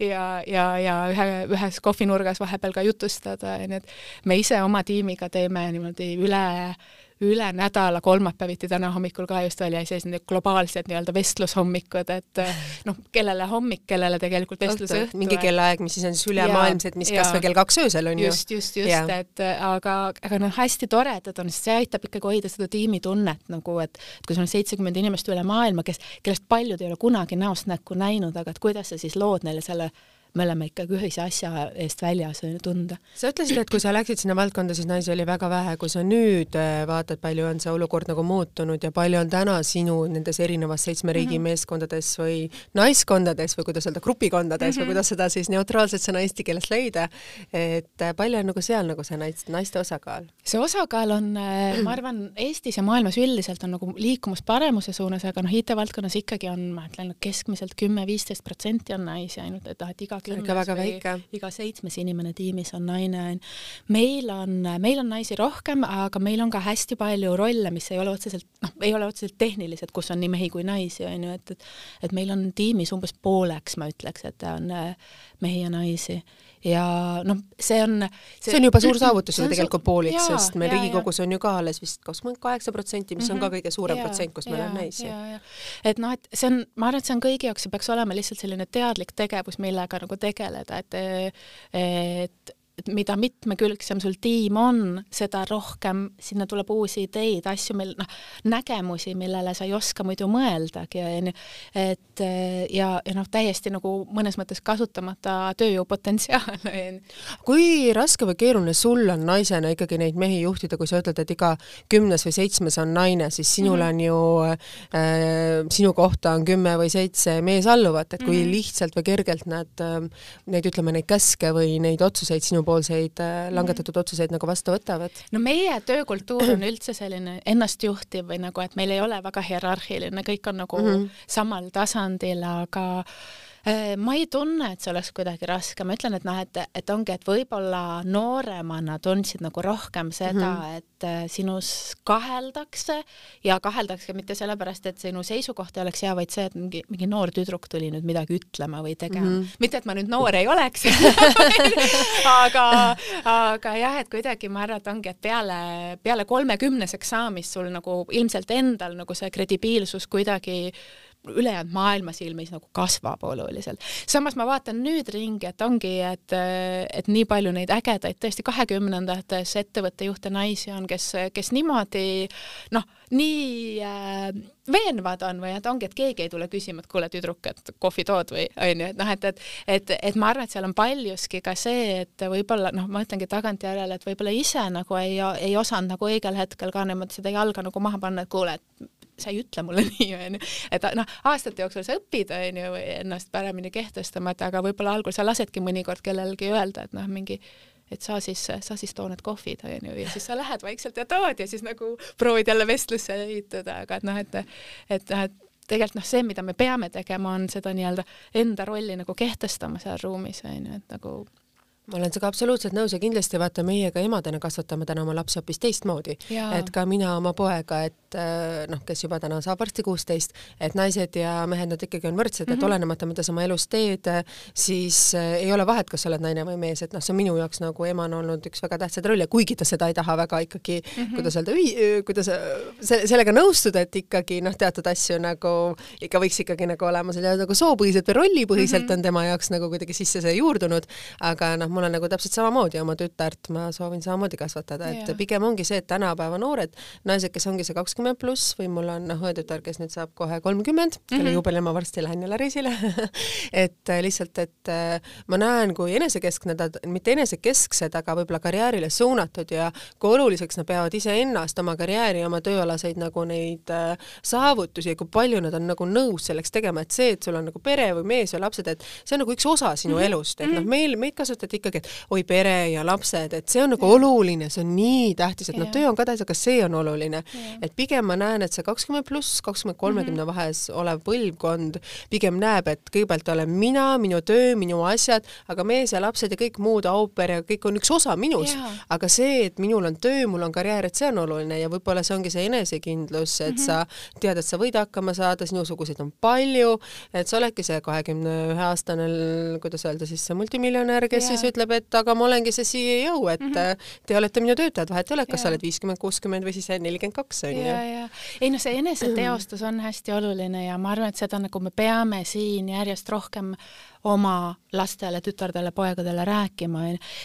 ja, ja, ja ühe, ühes kohvinurgas vahepeal ka jutustada, onju, et me ise oma tiimiga teeme niimoodi üle üle nädala kolmapäeviti täna hommikul ka just oli sellised globaalsed nii-öelda vestlushommikud, et noh, kellele hommik, kellele tegelikult vestlusõhtu. mingi kellaaeg, mis siis on siis ülemaailmsed, mis kas või kell kaks öösel on ju. just, just, just, et aga, aga noh, hästi toredad on, see aitab ikkagi hoida seda tiimitunnet nagu, et kui sul on seitsekümmend inimest üle maailma, kes, kellest paljud ei ole kunagi näost näkku näinud, aga et kuidas sa siis lood neile selle me oleme ikkagi ühise asja eest väljas tunda. sa ütlesid, et kui sa läksid sinna valdkonda, siis naisi oli väga vähe, kui sa nüüd äh, vaatad, palju on see olukord nagu muutunud ja palju on täna sinu nendes erinevas seitsme riigi mm -hmm. meeskondades või naiskondades või kuidas öelda, grupikondades mm -hmm. või mhm. kuidas seda siis neutraalset sõna eesti keeles leida, et äh, palju on nagu seal nagu see naiste, naiste osakaal? see osakaal on, äh, ma arvan, Eestis ja maailmas üldiselt on nagu liikumas paremuse suunas, aga noh, IT-valdkonnas ikkagi on, ma ütlen, keskmiselt kümme-viisteist protsenti on naisi ainult, et noh, et iga kümnes või väike. iga seitsmes inimene tiimis on naine, on. meil on, meil on naisi rohkem, aga meil on ka hästi palju rolle, mis ei ole otseselt, noh, ei ole otseselt tehnilised, kus on nii mehi kui naisi, on ju, et, et et meil on tiimis umbes pooleks, ma ütleks, et on äh, mehi ja naisi ja noh, see on see, see on juba suur saavutus ju tegelikult pooliks, sest meil Riigikogus on ju ka alles vist kakskümmend kaheksa protsenti, mis mm -hmm. on ka mhm. kõige suurem protsent, kus meil on naisi. et noh, et see on, ma arvan, et see on kõigi jaoks, see peaks olema lihtsalt selline teadlik tegevus, millega nagu tegeleda, et et et mida mitmekülgsem sul tiim on, seda rohkem sinna tuleb uusi ideid, asju, mil noh, nägemusi, millele sa ei oska muidu mõeldagi, onju. et ja, ja noh, täiesti nagu mõnes mõttes kasutamata tööjõupotentsiaal, onju. kui raske või keeruline sul on naisena ikkagi neid mehi juhtida, kui sa ütled, et iga kümnes või seitsmes on naine, siis sinul mm -hmm. on ju äh,, sinu kohta on kümme või seitse meesalluvat, et kui mm -hmm. lihtsalt või kergelt nad äh,, neid ütleme, neid käske või neid otsuseid sinu poolt omapoolseid äh, mhm. langetatud otsuseid nagu vastu võtavad? no meie töökultuur on üldse selline ennastjuhtiv või nagu, et meil ei ole väga hierarhiline, kõik on nagu mm -hmm. samal tasandil, aga ma ei tunne, et see oleks kuidagi raske, ma ütlen, et noh, et, et ongi, et võib-olla nooremana tundsid nagu rohkem seda mm, -hmm. et äh, sinus kaheldakse ja kaheldakse mitte sellepärast, et sinu seisukoht ei oleks hea, vaid see, et mingi, mingi noor tüdruk tuli nüüd midagi ütlema või tegema mm. -hmm. mitte, et ma nüüd noor ei oleks aga, aga jah, et kuidagi ma arvan, et ongi, et peale, peale kolmekümneseks saamist sul nagu ilmselt endal nagu see kredibiilsus kuidagi ülejäänud maailma silmis nagu kasvab oluliselt. samas ma vaatan nüüd ringi, et ongi, et, et nii palju neid ägedaid tõesti kahekümnendates ettevõtte juhte naisi on, kes, kes niimoodi noh, nii äh, veenvad on või et ongi, et keegi ei tule küsima, et kuule, tüdruk, et kohvi tood või onju, et noh, et, et et, et ma arvan, et seal on paljuski ka see, et võib-olla noh, ma ütlengi tagantjärele, et võib-olla ise nagu ei, ei osanud nagu õigel hetkel ka niimoodi seda jalga nagu maha panna, et kuule, et sa ei ütle mulle nii, onju. et noh, aastate jooksul sa õpid, onju, ennast paremini kehtestama, et aga võib-olla algul sa lasedki mõnikord kellelgi öelda, et noh, mingi et sa siis, sa siis too need kohvid, onju, ja siis sa lähed vaikselt ja tood ja siis nagu proovid jälle vestlusse ehitada, aga et noh, et et noh, et tegelikult noh, see, mida me peame tegema, on seda nii-öelda enda rolli nagu kehtestama seal ruumis, onju, et nagu ma olen sinuga absoluutselt nõus ja kindlasti vaata, meie ka emadena kasvatame täna oma lapsi hoopis teistmoodi. et ka mina oma poega, et äh, noh, kes juba täna saab varsti kuusteist, et naised ja mehed, nad ikkagi on võrdsed mm, -hmm. et mhm. olenemata, mida sa oma elus teed, siis äh, ei ole vahet, kas sa oled naine või mees, et noh, see on minu jaoks nagu emana olnud üks väga tähtsaid rolle, kuigi ta seda ei taha väga ikkagi mm, -hmm. kuidas öelda, kuidas se sellega nõustuda, et ikkagi noh, teatud asju nagu ikka võiks ikkagi nagu olema selle nagu soopõhiselt või rollipõhiselt mm -hmm. on tema jaoks nagu kuidagi sisse see juurdunud, aga noh, mul on nagu täpselt samamoodi oma tütart, ma soovin samamoodi kasvatada, et yeah. pigem ongi see, et tänapäeva noored naised, kes ongi see kakskümmend pluss või mul on noh, õetütar, kes nüüd saab kohe kolmkümmend mm, -hmm. kelle mhm. juubelil ma varsti lähen jälle reisile et äh, lihtsalt, et äh, ma näen, kui enesekeskne ta, mitte enesekesksed, aga võib-olla karjäärile suunatud ja kui oluliseks nad peavad iseennast, oma karjääri, oma tööalaseid nagu neid äh, saavutusi ja kui palju nad on nagu nõus selleks tegema, et see, et sul on nagu pere või mees või lapsed, et see on nagu üks osa sinu mm -hmm. elust, et noh, meil, meid kasvatati ikkagi, et oi, pere ja lapsed, et see on nagu ja. oluline, see on nii tähtis, et noh, töö on ka tähtis, aga see on oluline. et pigem ma näen, et see kakskümmend pluss, kakskümmend, kolmekümne mhm. vahes olev põlvkond pigem näeb, et kõigepealt olen mina, minu töö, minu asjad, aga mees ja lapsed ja kõik muud, au pair ja kõik on üks osa minus. aga see, et minul on töö, mul on karjäär, et see on oluline ja võib-olla see ongi see enesekindlus, et mm -hmm. sa tead, et sa võid hakkama saada, sinusuguseid on palju, et sa oledki see kahekümne ühe aastane, kuidas öelda siis, see multimiljonär, kes yeah. siis ütleb, et aga ma olengi see CEO, et mm -hmm. te olete minu töötajad, vahet ei ole, kas sa oled viiskümmend, kuuskümmend või siis nelikümmend kaks, on ju. ei noh, see eneseteostus on hästi oluline ja ma arvan, et seda nagu me peame siin järjest rohkem oma lastele, tütardele, poegadele rääkima,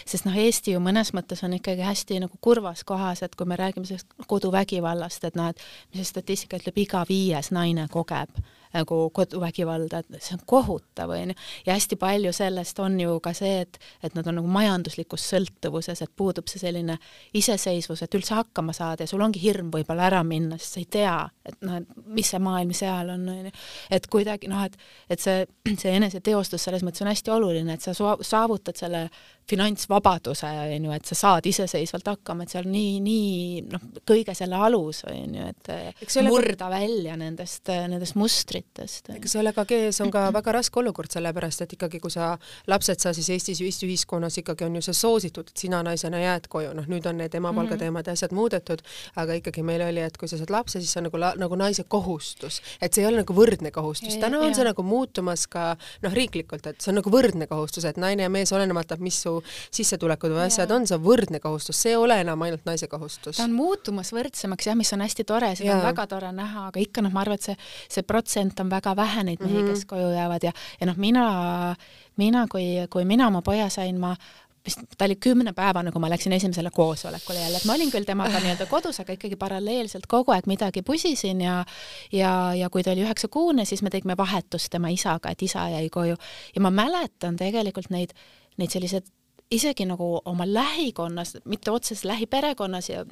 sest noh, Eesti ju mõnes mõttes on ikkagi hästi nagu kurvas kohas, et kui me räägime sellest koduvägivallast, et noh, et mis see statistika ütleb, iga viies naine kogeb nagu koduvägivalda, et see on kohutav, onju. ja hästi palju sellest on ju ka see, et, et nad on nagu majanduslikus sõltuvuses, et puudub see selline iseseisvus, et üldse hakkama saada ja sul ongi hirm võib-olla ära minna, sest sa ei tea, et noh, et mis see maailm seal on, onju. et kuidagi noh, et, et see, see eneseteostus selles mõttes on hästi oluline, et sa saavutad selle finantsvabaduse, on ju, et sa saad iseseisvalt hakkama, et see on nii, nii noh, kõige selle alus, on ju, et murda ka... välja nendest, nendest mustritest. ega sellega kees on ka väga raske olukord, sellepärast et ikkagi, kui sa, lapsed sa siis Eestis, Eesti ühiskonnas ikkagi on ju see soositud, et sina naisena jääd koju, noh nüüd on need emapalga mm -hmm. teemad ja asjad muudetud, aga ikkagi meil oli, et kui sa saad lapse, siis see on nagu, nagu naise kohustus, et see ei ole nagu võrdne kohustus, täna on ja. see nagu muutumas ka noh, riiklikult, et see on nagu võrdne kohustus, et naine ja mees, olenemata, mis su sissetulekud või asjad on, see on võrdne kohustus, see ei ole enam ainult naise kohustus. ta on muutumas võrdsemaks jah, mis on hästi tore, seda ja. on väga tore näha, aga ikka noh, ma arvan, et see, see protsent on väga vähe neid mehi mm, -hmm. kes koju jäävad ja, ja noh, mina, mina, kui, kui mina oma poja sain, ma vist ta oli kümnepäevane, kui ma läksin esimesele koosolekule jälle, et ma olin küll temaga nii-öelda kodus, aga ikkagi paralleelselt kogu aeg midagi pusisin ja ja, ja kui ta oli üheksakuune, siis me tegime vahetust tema isaga, et isa jäi koju ja ma mäletan tegelikult neid, neid selliseid isegi nagu oma lähikonnas, mitte otseses lähiperekonnas ja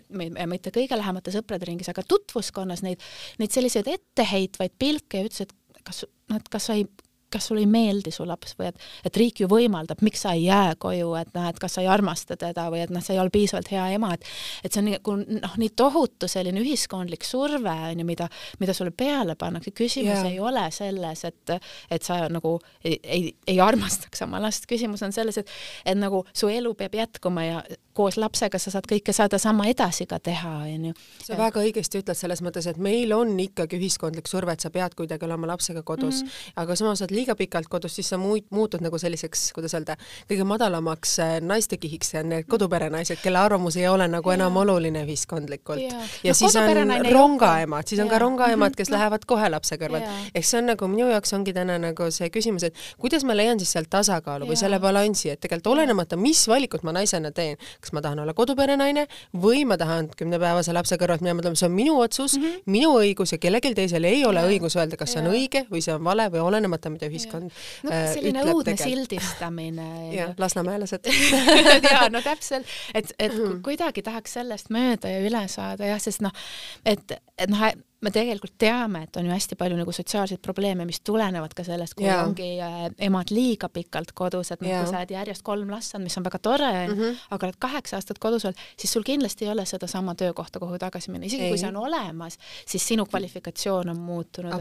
mitte kõige lähemate sõprade ringis, aga tutvuskonnas neid, neid selliseid etteheitvaid pilke ja ütles, et kas, noh, et kas sa ei, kas sulle ei meeldi su laps või et, et riik ju võimaldab, miks sa ei jää koju, et noh, et kas sa ei armasta teda või et noh, sa ei ole piisavalt hea ema, et et see on nagu noh, nii tohutu selline ühiskondlik surve on ju, mida, mida sulle peale pannakse, küsimus yeah. ei ole selles, et et sa nagu ei, ei, ei armastaks oma last, küsimus on selles, et et nagu su elu peab jätkuma ja koos lapsega sa saad kõike sedasama edasi ka teha, onju. sa väga õigesti ütled selles mõttes, et meil on ikkagi ühiskondlik surve, et sa pead kuidagi olema lapsega kodus mm, -hmm. aga samas oled liiga pikalt kodus, siis sa muut-, muutud nagu selliseks, kuidas öelda, kõige madalamaks äh, naistekihiks, see on need koduperenaised, kelle arvamus ei ole nagu ja. enam oluline ühiskondlikult. ja, ja no, siis on rongaemad, siis on ka rongaemad, kes lähevad kohe lapse kõrvalt. ehk see on nagu minu jaoks ongi täna nagu see küsimus, et kuidas ma leian siis sealt tasakaalu ja. või selle balansi, et tegelikult olenemata, mis valikut ma naisena teen, kas ma tahan olla koduperenaine või ma tahan kümnepäevase lapse kõrvalt minema tulema, see on minu otsus mm, -hmm. minu õigus ja kellelgi teisel ei ole ja. õigus öelda, kas see on õige või see on vale või olenemata, mida ühiskond no, äh, selline ütleb õudne tegel. sildistamine. jah, lasnamäelased jaa, no täpselt, et, et mm -hmm. kuidagi tahaks sellest mööda ja üle saada jah, sest noh, et, et noh, me tegelikult teame, et on ju hästi palju nagu sotsiaalseid probleeme, mis tulenevad ka sellest, kui yeah. ongi äh, emad liiga pikalt kodus, et yeah., kui sa oled järjest kolm last saanud, mis on väga tore mm, -hmm. aga oled kaheksa aastat kodus olnud, siis sul kindlasti ei ole sedasama töökohta, kuhu tagasi minna, isegi ei. kui see on olemas, siis sinu kvalifikatsioon on muutunud,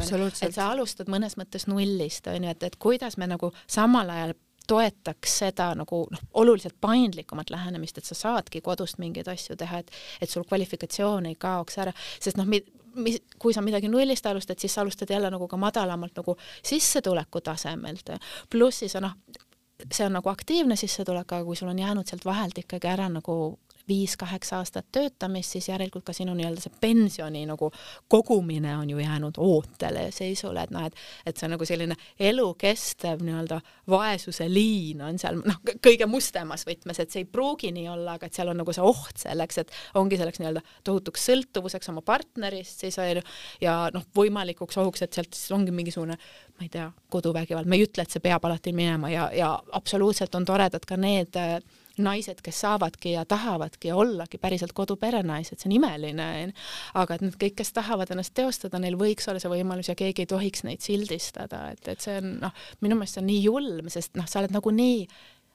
et sa alustad mõnes mõttes nullist, on ju, et, et kuidas me nagu samal ajal toetaks seda nagu noh, oluliselt paindlikumat lähenemist, et sa saadki kodust mingeid asju teha, et et sul kvalifikatsioon ei kaoks ära, sest noh, mis, kui sa midagi nullist alustad, siis sa alustad jälle nagu ka madalamalt nagu sissetuleku tasemelt, pluss siis noh, see on nagu aktiivne sissetulek, aga kui sul on jäänud sealt vahelt ikkagi ära nagu viis-kaheksa aastat töötamist, siis järelikult ka sinu nii-öelda see pensioni nagu kogumine on ju jäänud ootele seisule, et noh, et et see on nagu selline elukestev nii-öelda vaesuse liin on seal noh, kõige mustemas võtmes, et see ei pruugi nii olla, aga et seal on nagu see oht selleks, et ongi selleks nii-öelda tohutuks sõltuvuseks oma partnerist siis on ju ja noh, võimalikuks ohuks, et sealt siis ongi mingisugune ma ei tea, koduvägivald, me ei ütle, et see peab alati minema ja, ja absoluutselt on toredad ka need äh, naised, kes saavadki ja tahavadki ollagi päriselt koduperenaised, see on imeline, aga et need kõik, kes tahavad ennast teostada, neil võiks olla see võimalus ja keegi ei tohiks neid sildistada, et, et see on noh, minu meelest see on nii julm, sest noh, sa oled nagunii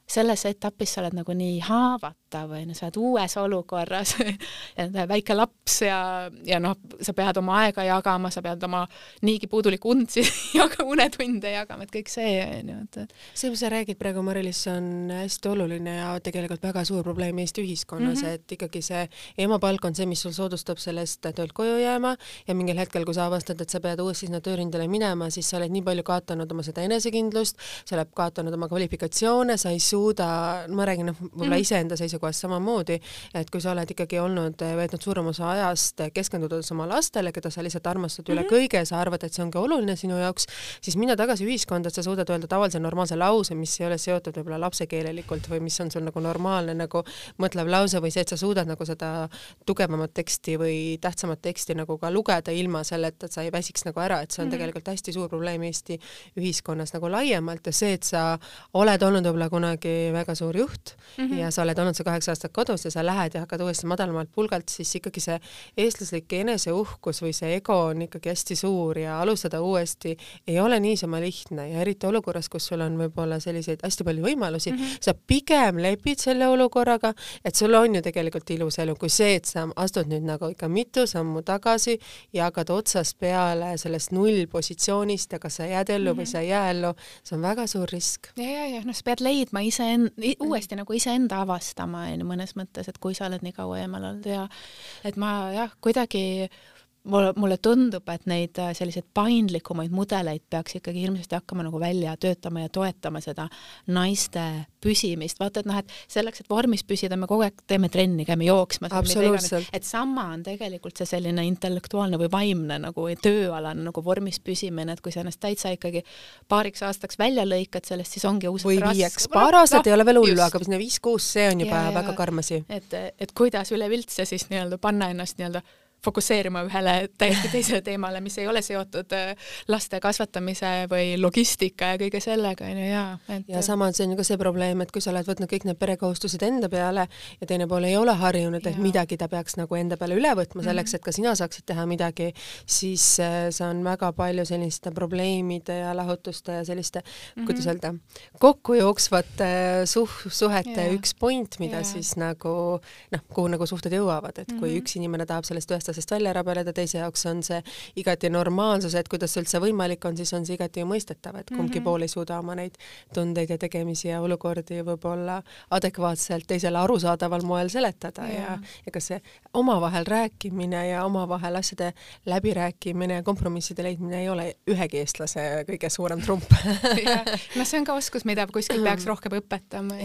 selles etapis sa oled nagu nii haavatav, onju, sa oled uues olukorras ja väike laps ja, ja noh, sa pead oma aega jagama, sa pead oma niigi puudulikku und siis jaga, unetunde jagama, et kõik see, onju, et see, mis sa räägid praegu, Mari-Liis, on hästi oluline ja tegelikult väga suur probleem Eesti ühiskonnas mm, -hmm. et ikkagi see emapalk on see, mis sul soodustab sellest töölt koju jääma ja mingil hetkel, kui sa avastad, et sa pead uuesti sinna töörindele minema, siis sa oled nii palju kaotanud oma seda enesekindlust, sa oled kaotanud oma kvalifikatsioone, sa ei suuda suuda, ma räägin noh, võib-olla mm -hmm. iseenda seisukohast samamoodi, et kui sa oled ikkagi olnud, veetnud suurema osa ajast keskendudes oma lastele, keda sa lihtsalt armastad mm -hmm. üle mhm. kõige, sa arvad, et see ongi oluline sinu jaoks, siis minna tagasi ühiskonda, et sa suudad öelda tavalise normaalse lause, mis ei ole seotud võib-olla lapsekeelelikult või mis on sul nagu normaalne nagu mõtlev lause või see, et sa suudad nagu seda tugevamat teksti või tähtsamat teksti nagu ka lugeda ilma selleta, et sa ei väsiks nagu ära, et see on mm -hmm. tegelikult hästi suur probleem Eesti ühiskonnas nagu laiemalt ja see, et sa oled olnud võib-olla kunagi ikkagi väga suur juht mm -hmm. ja sa oled olnud see kaheksa aastat kodus ja sa lähed ja hakkad uuesti madalamalt pulgalt, siis ikkagi see eestlaslik eneseuhkus või see ego on ikkagi hästi suur ja alustada uuesti ei ole niisama lihtne ja eriti olukorras, kus sul on võib-olla selliseid hästi palju võimalusi mm, -hmm. sa pigem lepid selle olukorraga, et sul on ju tegelikult ilus elu, kui see, et sa astud nüüd nagu ikka mitu sammu tagasi ja hakkad otsast peale sellest nullpositsioonist ja kas sa jääd ellu mm -hmm. või mhm. sa ei jää ellu, see on väga suur risk. ja, ja, ja noh, sa pead leidma ise iseend-, uuesti nagu iseenda avastama, on ju, mõnes mõttes, et kui sa oled nii kaua eemal olnud ja et ma jah, kuidagi mulle, mulle tundub, et neid äh, selliseid paindlikumaid mudeleid peaks ikkagi hirmsasti hakkama nagu välja töötama ja toetama seda naiste püsimist, vaata, et noh, et selleks, et vormis püsida, me kogu aeg teeme trenni, käime jooksmas, et sama on tegelikult see selline intellektuaalne või vaimne nagu tööalane nagu vormis püsimine, et kui sa ennast täitsa ikkagi paariks aastaks välja lõikad sellest, siis ongi ausalt või viieks, paar aastat no, ei ole veel hullu, aga sinna viis-kuus, see on juba ja, väga karm asi. et, et kuidas üleüldse siis nii-öelda panna ennast nii-öelda fokusseerima ühele täiesti teisele teemale, mis ei ole seotud äh, laste kasvatamise või logistika ja kõige sellega, on ju, jaa. ja samas see on ju ka see probleem, et kui sa oled võtnud kõik need perekohustused enda peale ja teine pool ei ole harjunud, et ja. midagi ta peaks nagu enda peale üle võtma selleks, mhm. et ka sina saaksid teha midagi, siis äh, see on väga palju selliste probleemide ja lahutuste ja selliste mm, -hmm. kuidas öelda, kokkujooksvate suh-, suhete ja. üks point, mida ja. siis nagu noh, kuhu nagu suhted jõuavad, et kui mm -hmm. üks inimene tahab sellest ühest aastasest välja rabeleda, teise jaoks on see igati normaalsus, et kuidas see üldse võimalik on, siis on see igati mõistetav, et kumbki mm -hmm. pool ei suuda oma neid tundeid ja tegemisi ja olukordi võib-olla adekvaatselt teisele arusaadaval moel seletada ja, ja, ja ka see omavahel rääkimine ja omavahel asjade läbirääkimine ja kompromisside leidmine ei ole ühegi eestlase kõige suurem trump no see on ka oskus, mida kuskil peaks rohkem õpetama.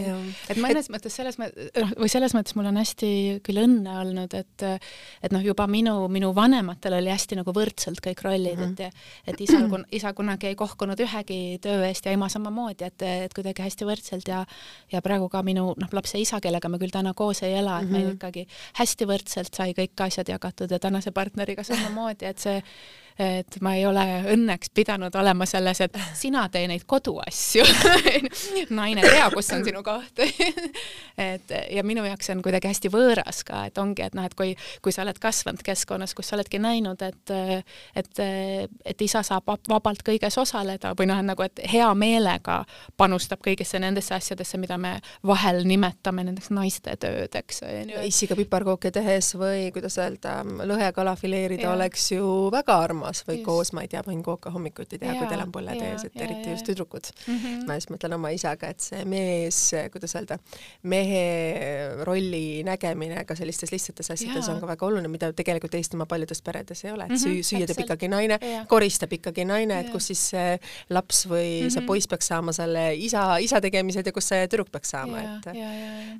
et mõnes et... mõttes selles mõttes, noh, või selles mõttes mul on hästi küll õnne olnud, et et noh, juba minu, minu vanematel oli hästi nagu võrdselt kõik rollid mm, -hmm. et, et isa, isa kunagi ei kohkunud ühegi töö eest ja ema samamoodi, et, et kuidagi hästi võrdselt ja, ja praegu ka minu noh, lapse isa, kellega me küll täna koos ei ela, et mm -hmm. meil mhm. ikkagi hästi võrdselt sai kõik asjad jagatud ja tänase partneriga samamoodi, et see et ma ei ole õnneks pidanud olema selles, et sina tee neid koduasju. Naine tea, kus on sinu koht. Et ja minu jaoks on kuidagi hästi võõras ka, et ongi, et noh, et kui, kui sa oled kasvanud keskkonnas, kus sa oledki näinud, et et, et isa saab vabalt kõiges osaleda või noh, nagu et hea meelega panustab kõigisse nendesse asjadesse, mida me vahel nimetame nendeks naiste töödeks. issiga piparkooke tehes või kuidas öelda, lõhekala fileerida oleks ju väga armas samas või just. koos, ma ei tea, võin kooka hommikuti teha, kui teil on põled ees, et ja, eriti ja, just tüdrukud mm. -hmm. ma just mõtlen oma isaga, et see mees, kuidas öelda, mehe rolli nägemine ka sellistes lihtsates asjades ja. on ka väga oluline, mida tegelikult Eestimaa paljudes peredes ei ole, et mm -hmm, süüa teeb ikkagi naine, koristab ikkagi naine, et kus siis see laps või mm -hmm. see poiss peaks saama selle isa, isa tegemised ja kus see tüdruk peaks saama, et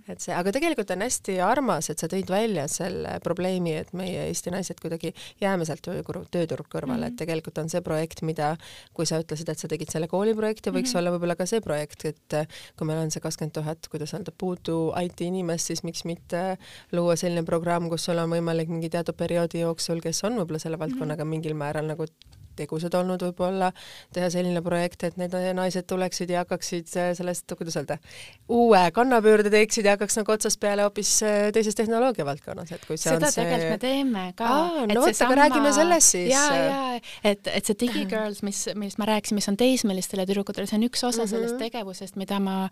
et see, aga tegelikult on hästi armas, et sa tõid välja selle probleemi, et meie Eesti naised kuidagi jääme sealt tööturult kõrvale mm, -hmm. et tegelikult on see projekt, mida, kui sa ütlesid, et sa tegid selle kooliprojekti, võiks mm -hmm. olla võib-olla ka see projekt, et kui meil on see kakskümmend tuhat, kuidas öelda, puudu IT-inimest, siis miks mitte luua selline programm, kus sul on võimalik mingi teatud perioodi jooksul, kes on võib-olla selle valdkonnaga mhm. mingil määral nagu tegusad olnud võib-olla, teha selline projekt, et need naised tuleksid ja hakkaksid äh, sellest, kuidas öelda, uue kannapöörde teeksid ja hakkaks nagu otsast peale hoopis äh, teises tehnoloogia valdkonnas, et kui see seda on see tegelikult me teeme ka. no vot, aga räägime sellest siis. ja, ja, et, et see digigirls, mis, millest ma rääkisin, mis on teismelistele tüdrukutele, see on üks osa mm -hmm. sellest tegevusest, mida ma,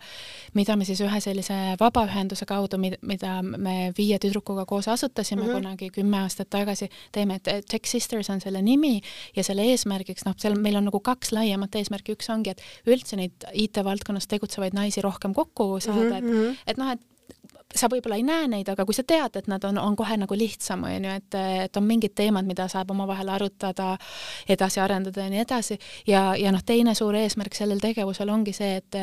mida me siis ühe sellise vabaühenduse kaudu, mida me viie tüdrukuga koos asutasime mm -hmm. kunagi kümme aastat tagasi, teeme, et Tech Sisters on selle nimi ja selle eesmärgiks, noh, seal meil on nagu kaks laiemat eesmärki, üks ongi, et üldse neid IT-valdkonnas tegutsevaid naisi rohkem kokku saada, et, mhm. et noh, et sa võib-olla ei näe neid, aga kui sa tead, et nad on, on kohe nagu lihtsam, on ju, et, et on mingid teemad, mida saab omavahel arutada, edasi arendada ja nii edasi. ja, ja noh, teine suur eesmärk sellel tegevusel ongi see, et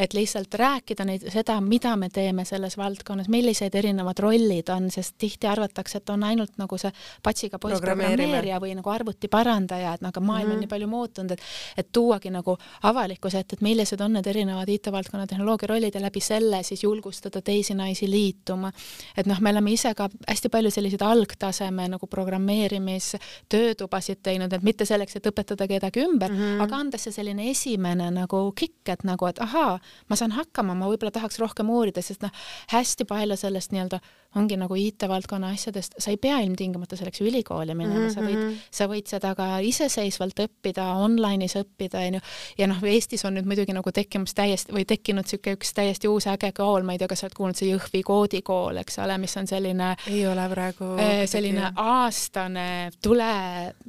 et lihtsalt rääkida neid, seda, mida me teeme selles valdkonnas, millised erinevad rollid on, sest tihti arvatakse, et on ainult nagu see patsiga poiss programmeerija või nagu arvuti parandaja, et no aga maailm mm -hmm. on mhm. nii palju muutunud, et et tuuagi nagu avalikkuse ette, et millised on need erinevad IT-valdkonna tehnoloogia rollid ja läbi selle siis julgustada teisi naisi liituma. et noh, me oleme ise ka hästi palju selliseid algtaseme nagu programmeerimistöötubasid teinud, et mitte selleks, et õpetada kedagi ümber mm, -hmm. aga anda see selline esimene nagu kikk, et nagu, et ahaa, ma saan hakkama, ma võib-olla tahaks rohkem uurida, sest noh, hästi palju sellest nii-öelda ongi nagu IT-valdkonna asjadest, sa ei pea ilmtingimata selleks ülikooli minema mm, -hmm. sa võid, mhm. sa võid seda ka iseseisvalt õppida, online'is õppida, onju. ja noh, Eestis on nüüd muidugi nagu tekkimas täiesti või tekkinud niisugune üks täiesti uus äge kool, ma ei tea, kas sa oled kuulnud, see Jõhvi koodikool, eks ole, mis on selline ei ole praegu äh, selline aastane, tule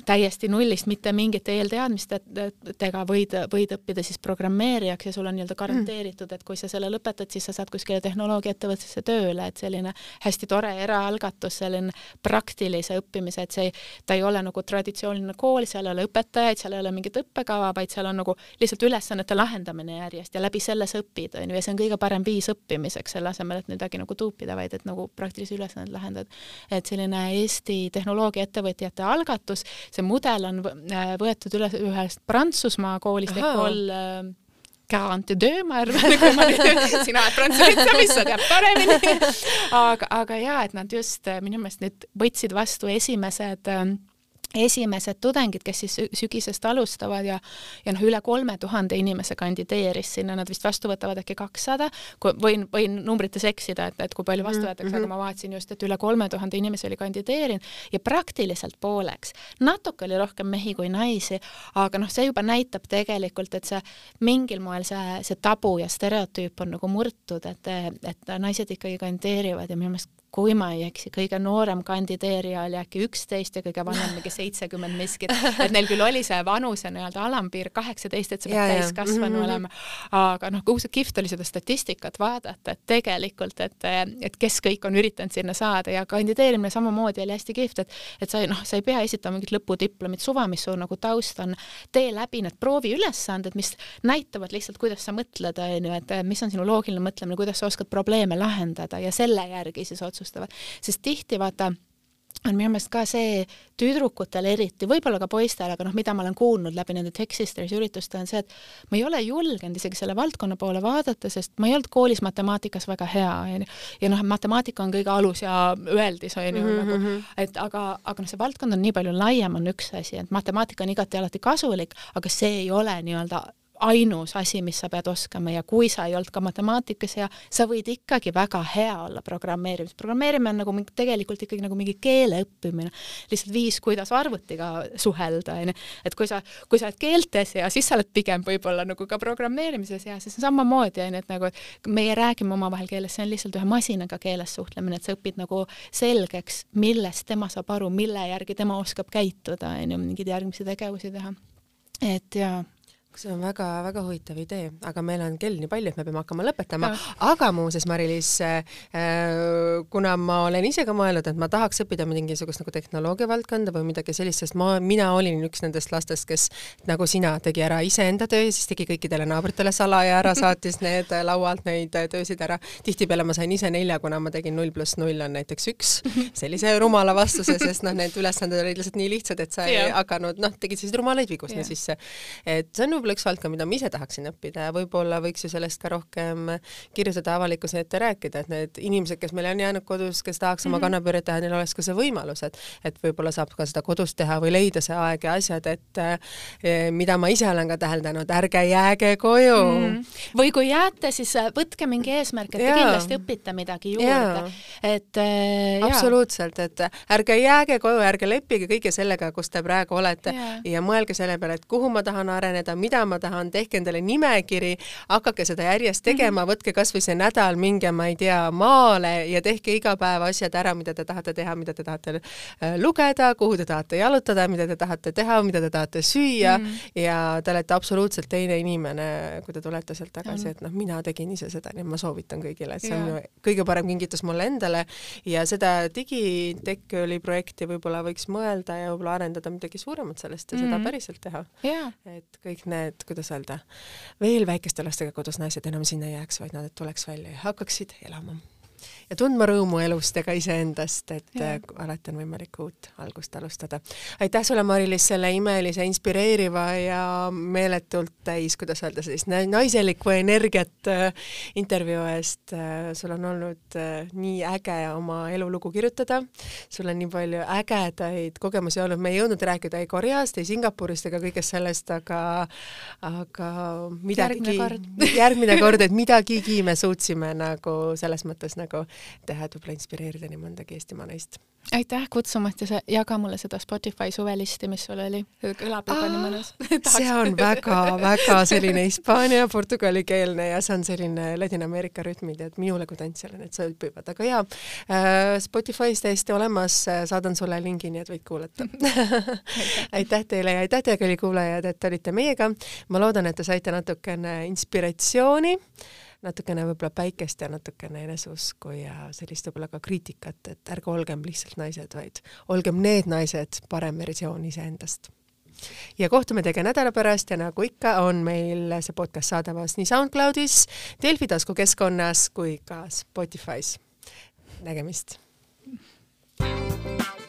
täiesti nullist, mitte mingite eelteadmistega võid, võid õppida siis programmeerijaks ja sul on nii-öelda garanteeritud, et kui sa selle lõpetad, siis sa saad kuskile tehnoloogiaettevõttesse tööle, et selline hästi tore eraalgatus, selline praktilise õppimise, et see ta ei ole nagu traditsiooniline kool, seal ei ole õpetajaid, seal ei ole mingit õppekava, vaid seal on nagu lihtsalt ülesannete lahendamine järjest ja läbi selle sa õpid, on ju, ja see on kõige parem viis õppimiseks, selle asemel, et midagi nagu tuupida, vaid et nagu praktilisi ülesandeid lahendad. et selline Eesti tehnoloogiaettevõtjate algatus, see mudel on võetud üle ühest Prantsusmaa koolist Ecole quarante deux, ma arvan, kui ma nüüd, sina oled prantsusitsamis, sa tead paremini. aga, aga jaa, et nad just minu meelest nüüd võtsid vastu esimesed äh, esimesed tudengid, kes siis sügisest alustavad ja ja noh, üle kolme tuhande inimese kandideeris sinna, nad vist vastu võtavad äkki kakssada, võin, võin numbrites eksida, et, et kui palju vastu võetakse mm, -hmm. aga mhm. ma vaatasin just, et üle kolme tuhande inimese oli kandideerinud ja praktiliselt pooleks. natuke oli rohkem mehi kui naisi, aga noh, see juba näitab tegelikult, et see mingil moel see, see tabu ja stereotüüp on nagu murtud, et, et naised ikkagi kandideerivad ja minu meelest kui ma ei eksi, kõige noorem kandideerija oli äkki üksteist ja kõige vanem mingi seitsekümmend miskit, et neil küll oli see vanuse nii-öelda alampiir kaheksateist, et sa pead täiskasvanu mm -hmm. olema, aga noh, kuhu kihvt oli seda statistikat vaadata, et tegelikult, et, et kes kõik on üritanud sinna saada ja kandideerimine samamoodi oli hästi kihvt, et et sa ei noh, sa ei pea esitama mingit lõpudiplomit, suva, mis su nagu taust on, tee läbi need prooviülesanded, mis näitavad lihtsalt, kuidas sa mõtled, on ju, et mis on sinu loogiline mõtlemine, kuidas sa oskad probleeme lahendada ja selle järgi siis otsustada otsustavad, sest tihti vaata on minu meelest ka see tüdrukutel eriti, võib-olla ka poistel, aga noh, mida ma olen kuulnud läbi nende Tech Sisters ürituste, on see, et ma ei ole julgenud isegi selle valdkonna poole vaadata, sest ma ei olnud koolis matemaatikas väga hea, onju. ja noh, matemaatika on kõige alus ja öeldis, onju, mhm, nagu, mhm. et aga, aga noh, see valdkond on nii palju laiem, on üks asi, et matemaatika on igati alati kasulik, aga see ei ole nii-öelda ainus asi, mis sa pead oskama ja kui sa ei olnud ka matemaatikas hea, sa võid ikkagi väga hea olla programmeerimis. programmeerimine on nagu mingi, tegelikult ikkagi nagu mingi keele õppimine, lihtsalt viis, kuidas arvutiga suhelda, onju. et kui sa, kui sa oled keeltes hea, siis sa oled pigem võib-olla nagu ka programmeerimises hea, sest samamoodi onju, et nagu meie räägime omavahel keeles, see on lihtsalt ühe masinaga keeles suhtlemine, et sa õpid nagu selgeks, millest tema saab aru, mille järgi tema oskab käituda, onju, mingeid järgmisi tegevusi teha. et jaa see on väga-väga huvitav idee, aga meil on kell nii palju, et me peame hakkama lõpetama, aga muuseas, Mari-Liis äh,, kuna ma olen ise ka mõelnud, et ma tahaks õppida mingisugust nagu tehnoloogia valdkonda või midagi sellist, sest ma, mina olin üks nendest lastest, kes nagu sina, tegi ära iseenda töö ja siis tegi kõikidele naabritele salaja ära, saatis need laualt neid töösid ära. tihtipeale ma sain ise nelja, kuna ma tegin null pluss null on näiteks üks, sellise rumala vastuse, sest noh, need ülesanded olid lihtsalt nii lihtsad, et sa ei hakanud, noh, tegid selliseid rumalaid vigu sinna sisse. et see on võib-olla üks valdkond, mida ma ise tahaksin õppida ja võib-olla võiks ju sellest ka rohkem kirjutada avalikkuse ette rääkida, et need inimesed, kes meil on jäänud kodus, kes tahaks oma mm -hmm. kannapööret teha, neil oleks ka see võimalus, et et võib-olla saab ka seda kodus teha või leida see aeg ja asjad, et eh, mida ma ise olen ka täheldanud, ärge jääge koju mm. -hmm. või kui jääte, siis äh, võtke mingi eesmärk, et te kindlasti õpite midagi juurde. et äh, absoluutselt, et ärge jääge koju, ärge leppige kõige sellega, kus te praegu olete ja, ja mõelge selle peale, et kuhu ma tahan areneda, mida ma tahan, tehke endale nimekiri, hakake seda järjest tegema mm, -hmm. võtke kasvõi see nädal, minge, ma ei tea, maale ja tehke iga päev asjad ära, mida te tahate teha, mida te tahate äh, lugeda, kuhu te tahate jalutada, mida te tahate teha, mida te tahate süüa mm -hmm. ja te olete absoluutselt teine inimene, kui te tulete sealt tagasi, et noh, mina tegin ise seda, nii et ma soovitan kõigile, et see on ju kõige parem kingitus mulle endale ja seda digitekkuli projekti võib-olla võiks mõelda ja võib-olla arendada midagi suuremat sellest ja mm -hmm. seda mhm. päriselt teha et kõik need et kuidas öelda, veel väikeste lastega kodus naised enam sinna ei jääks, vaid nad tuleks välja ja hakkaksid elama ja tundma rõõmu elust ja ka iseendast, et ja. Äh, alati on võimalik uut algust alustada. aitäh sulle, Mari-Liis, selle imelise, inspireeriva ja meeletult täis, kuidas öelda, sellist naiselikku energiat äh, intervjuu eest äh,. sul on olnud nii äge oma elulugu kirjutada, sul on nii palju ägedaid kogemusi olnud, me ei jõudnud rääkida ei Koreast, ei Singapurist ega kõigest sellest, aga aga kord, järgmine kord, et midagigi me suutsime nagu selles mõttes nagu teha, et võib-olla inspireerida nii mõndagi Eestimaa naist. aitäh kutsumast ja sa jaga mulle seda Spotify suvelisti, mis sul oli, kõlab juba nii mõnus. See on väga-väga selline hispaania, portugalikeelne ja see on selline Ladina-Ameerika rütmid, et minule kui tantsijale need sobivad, aga jaa äh,, Spotify's täiesti olemas, saadan sulle lingi, nii et võid kuulata. Aitäh teile ja aitäh teile, kallid kuulajad, et olite meiega. ma loodan, et te saite natukene inspiratsiooni natukene võib-olla päikest ja natukene eneseusku ja sellist võib-olla ka kriitikat, et ärge olgem lihtsalt naised, vaid olgem need naised, parem versioon iseendast ja kohtume teiega nädala pärast ja nagu ikka, on meil see podcast saadamas nii SoundCloudis, Delfi taskukeskkonnas kui ka Spotify's. nägemist! thank you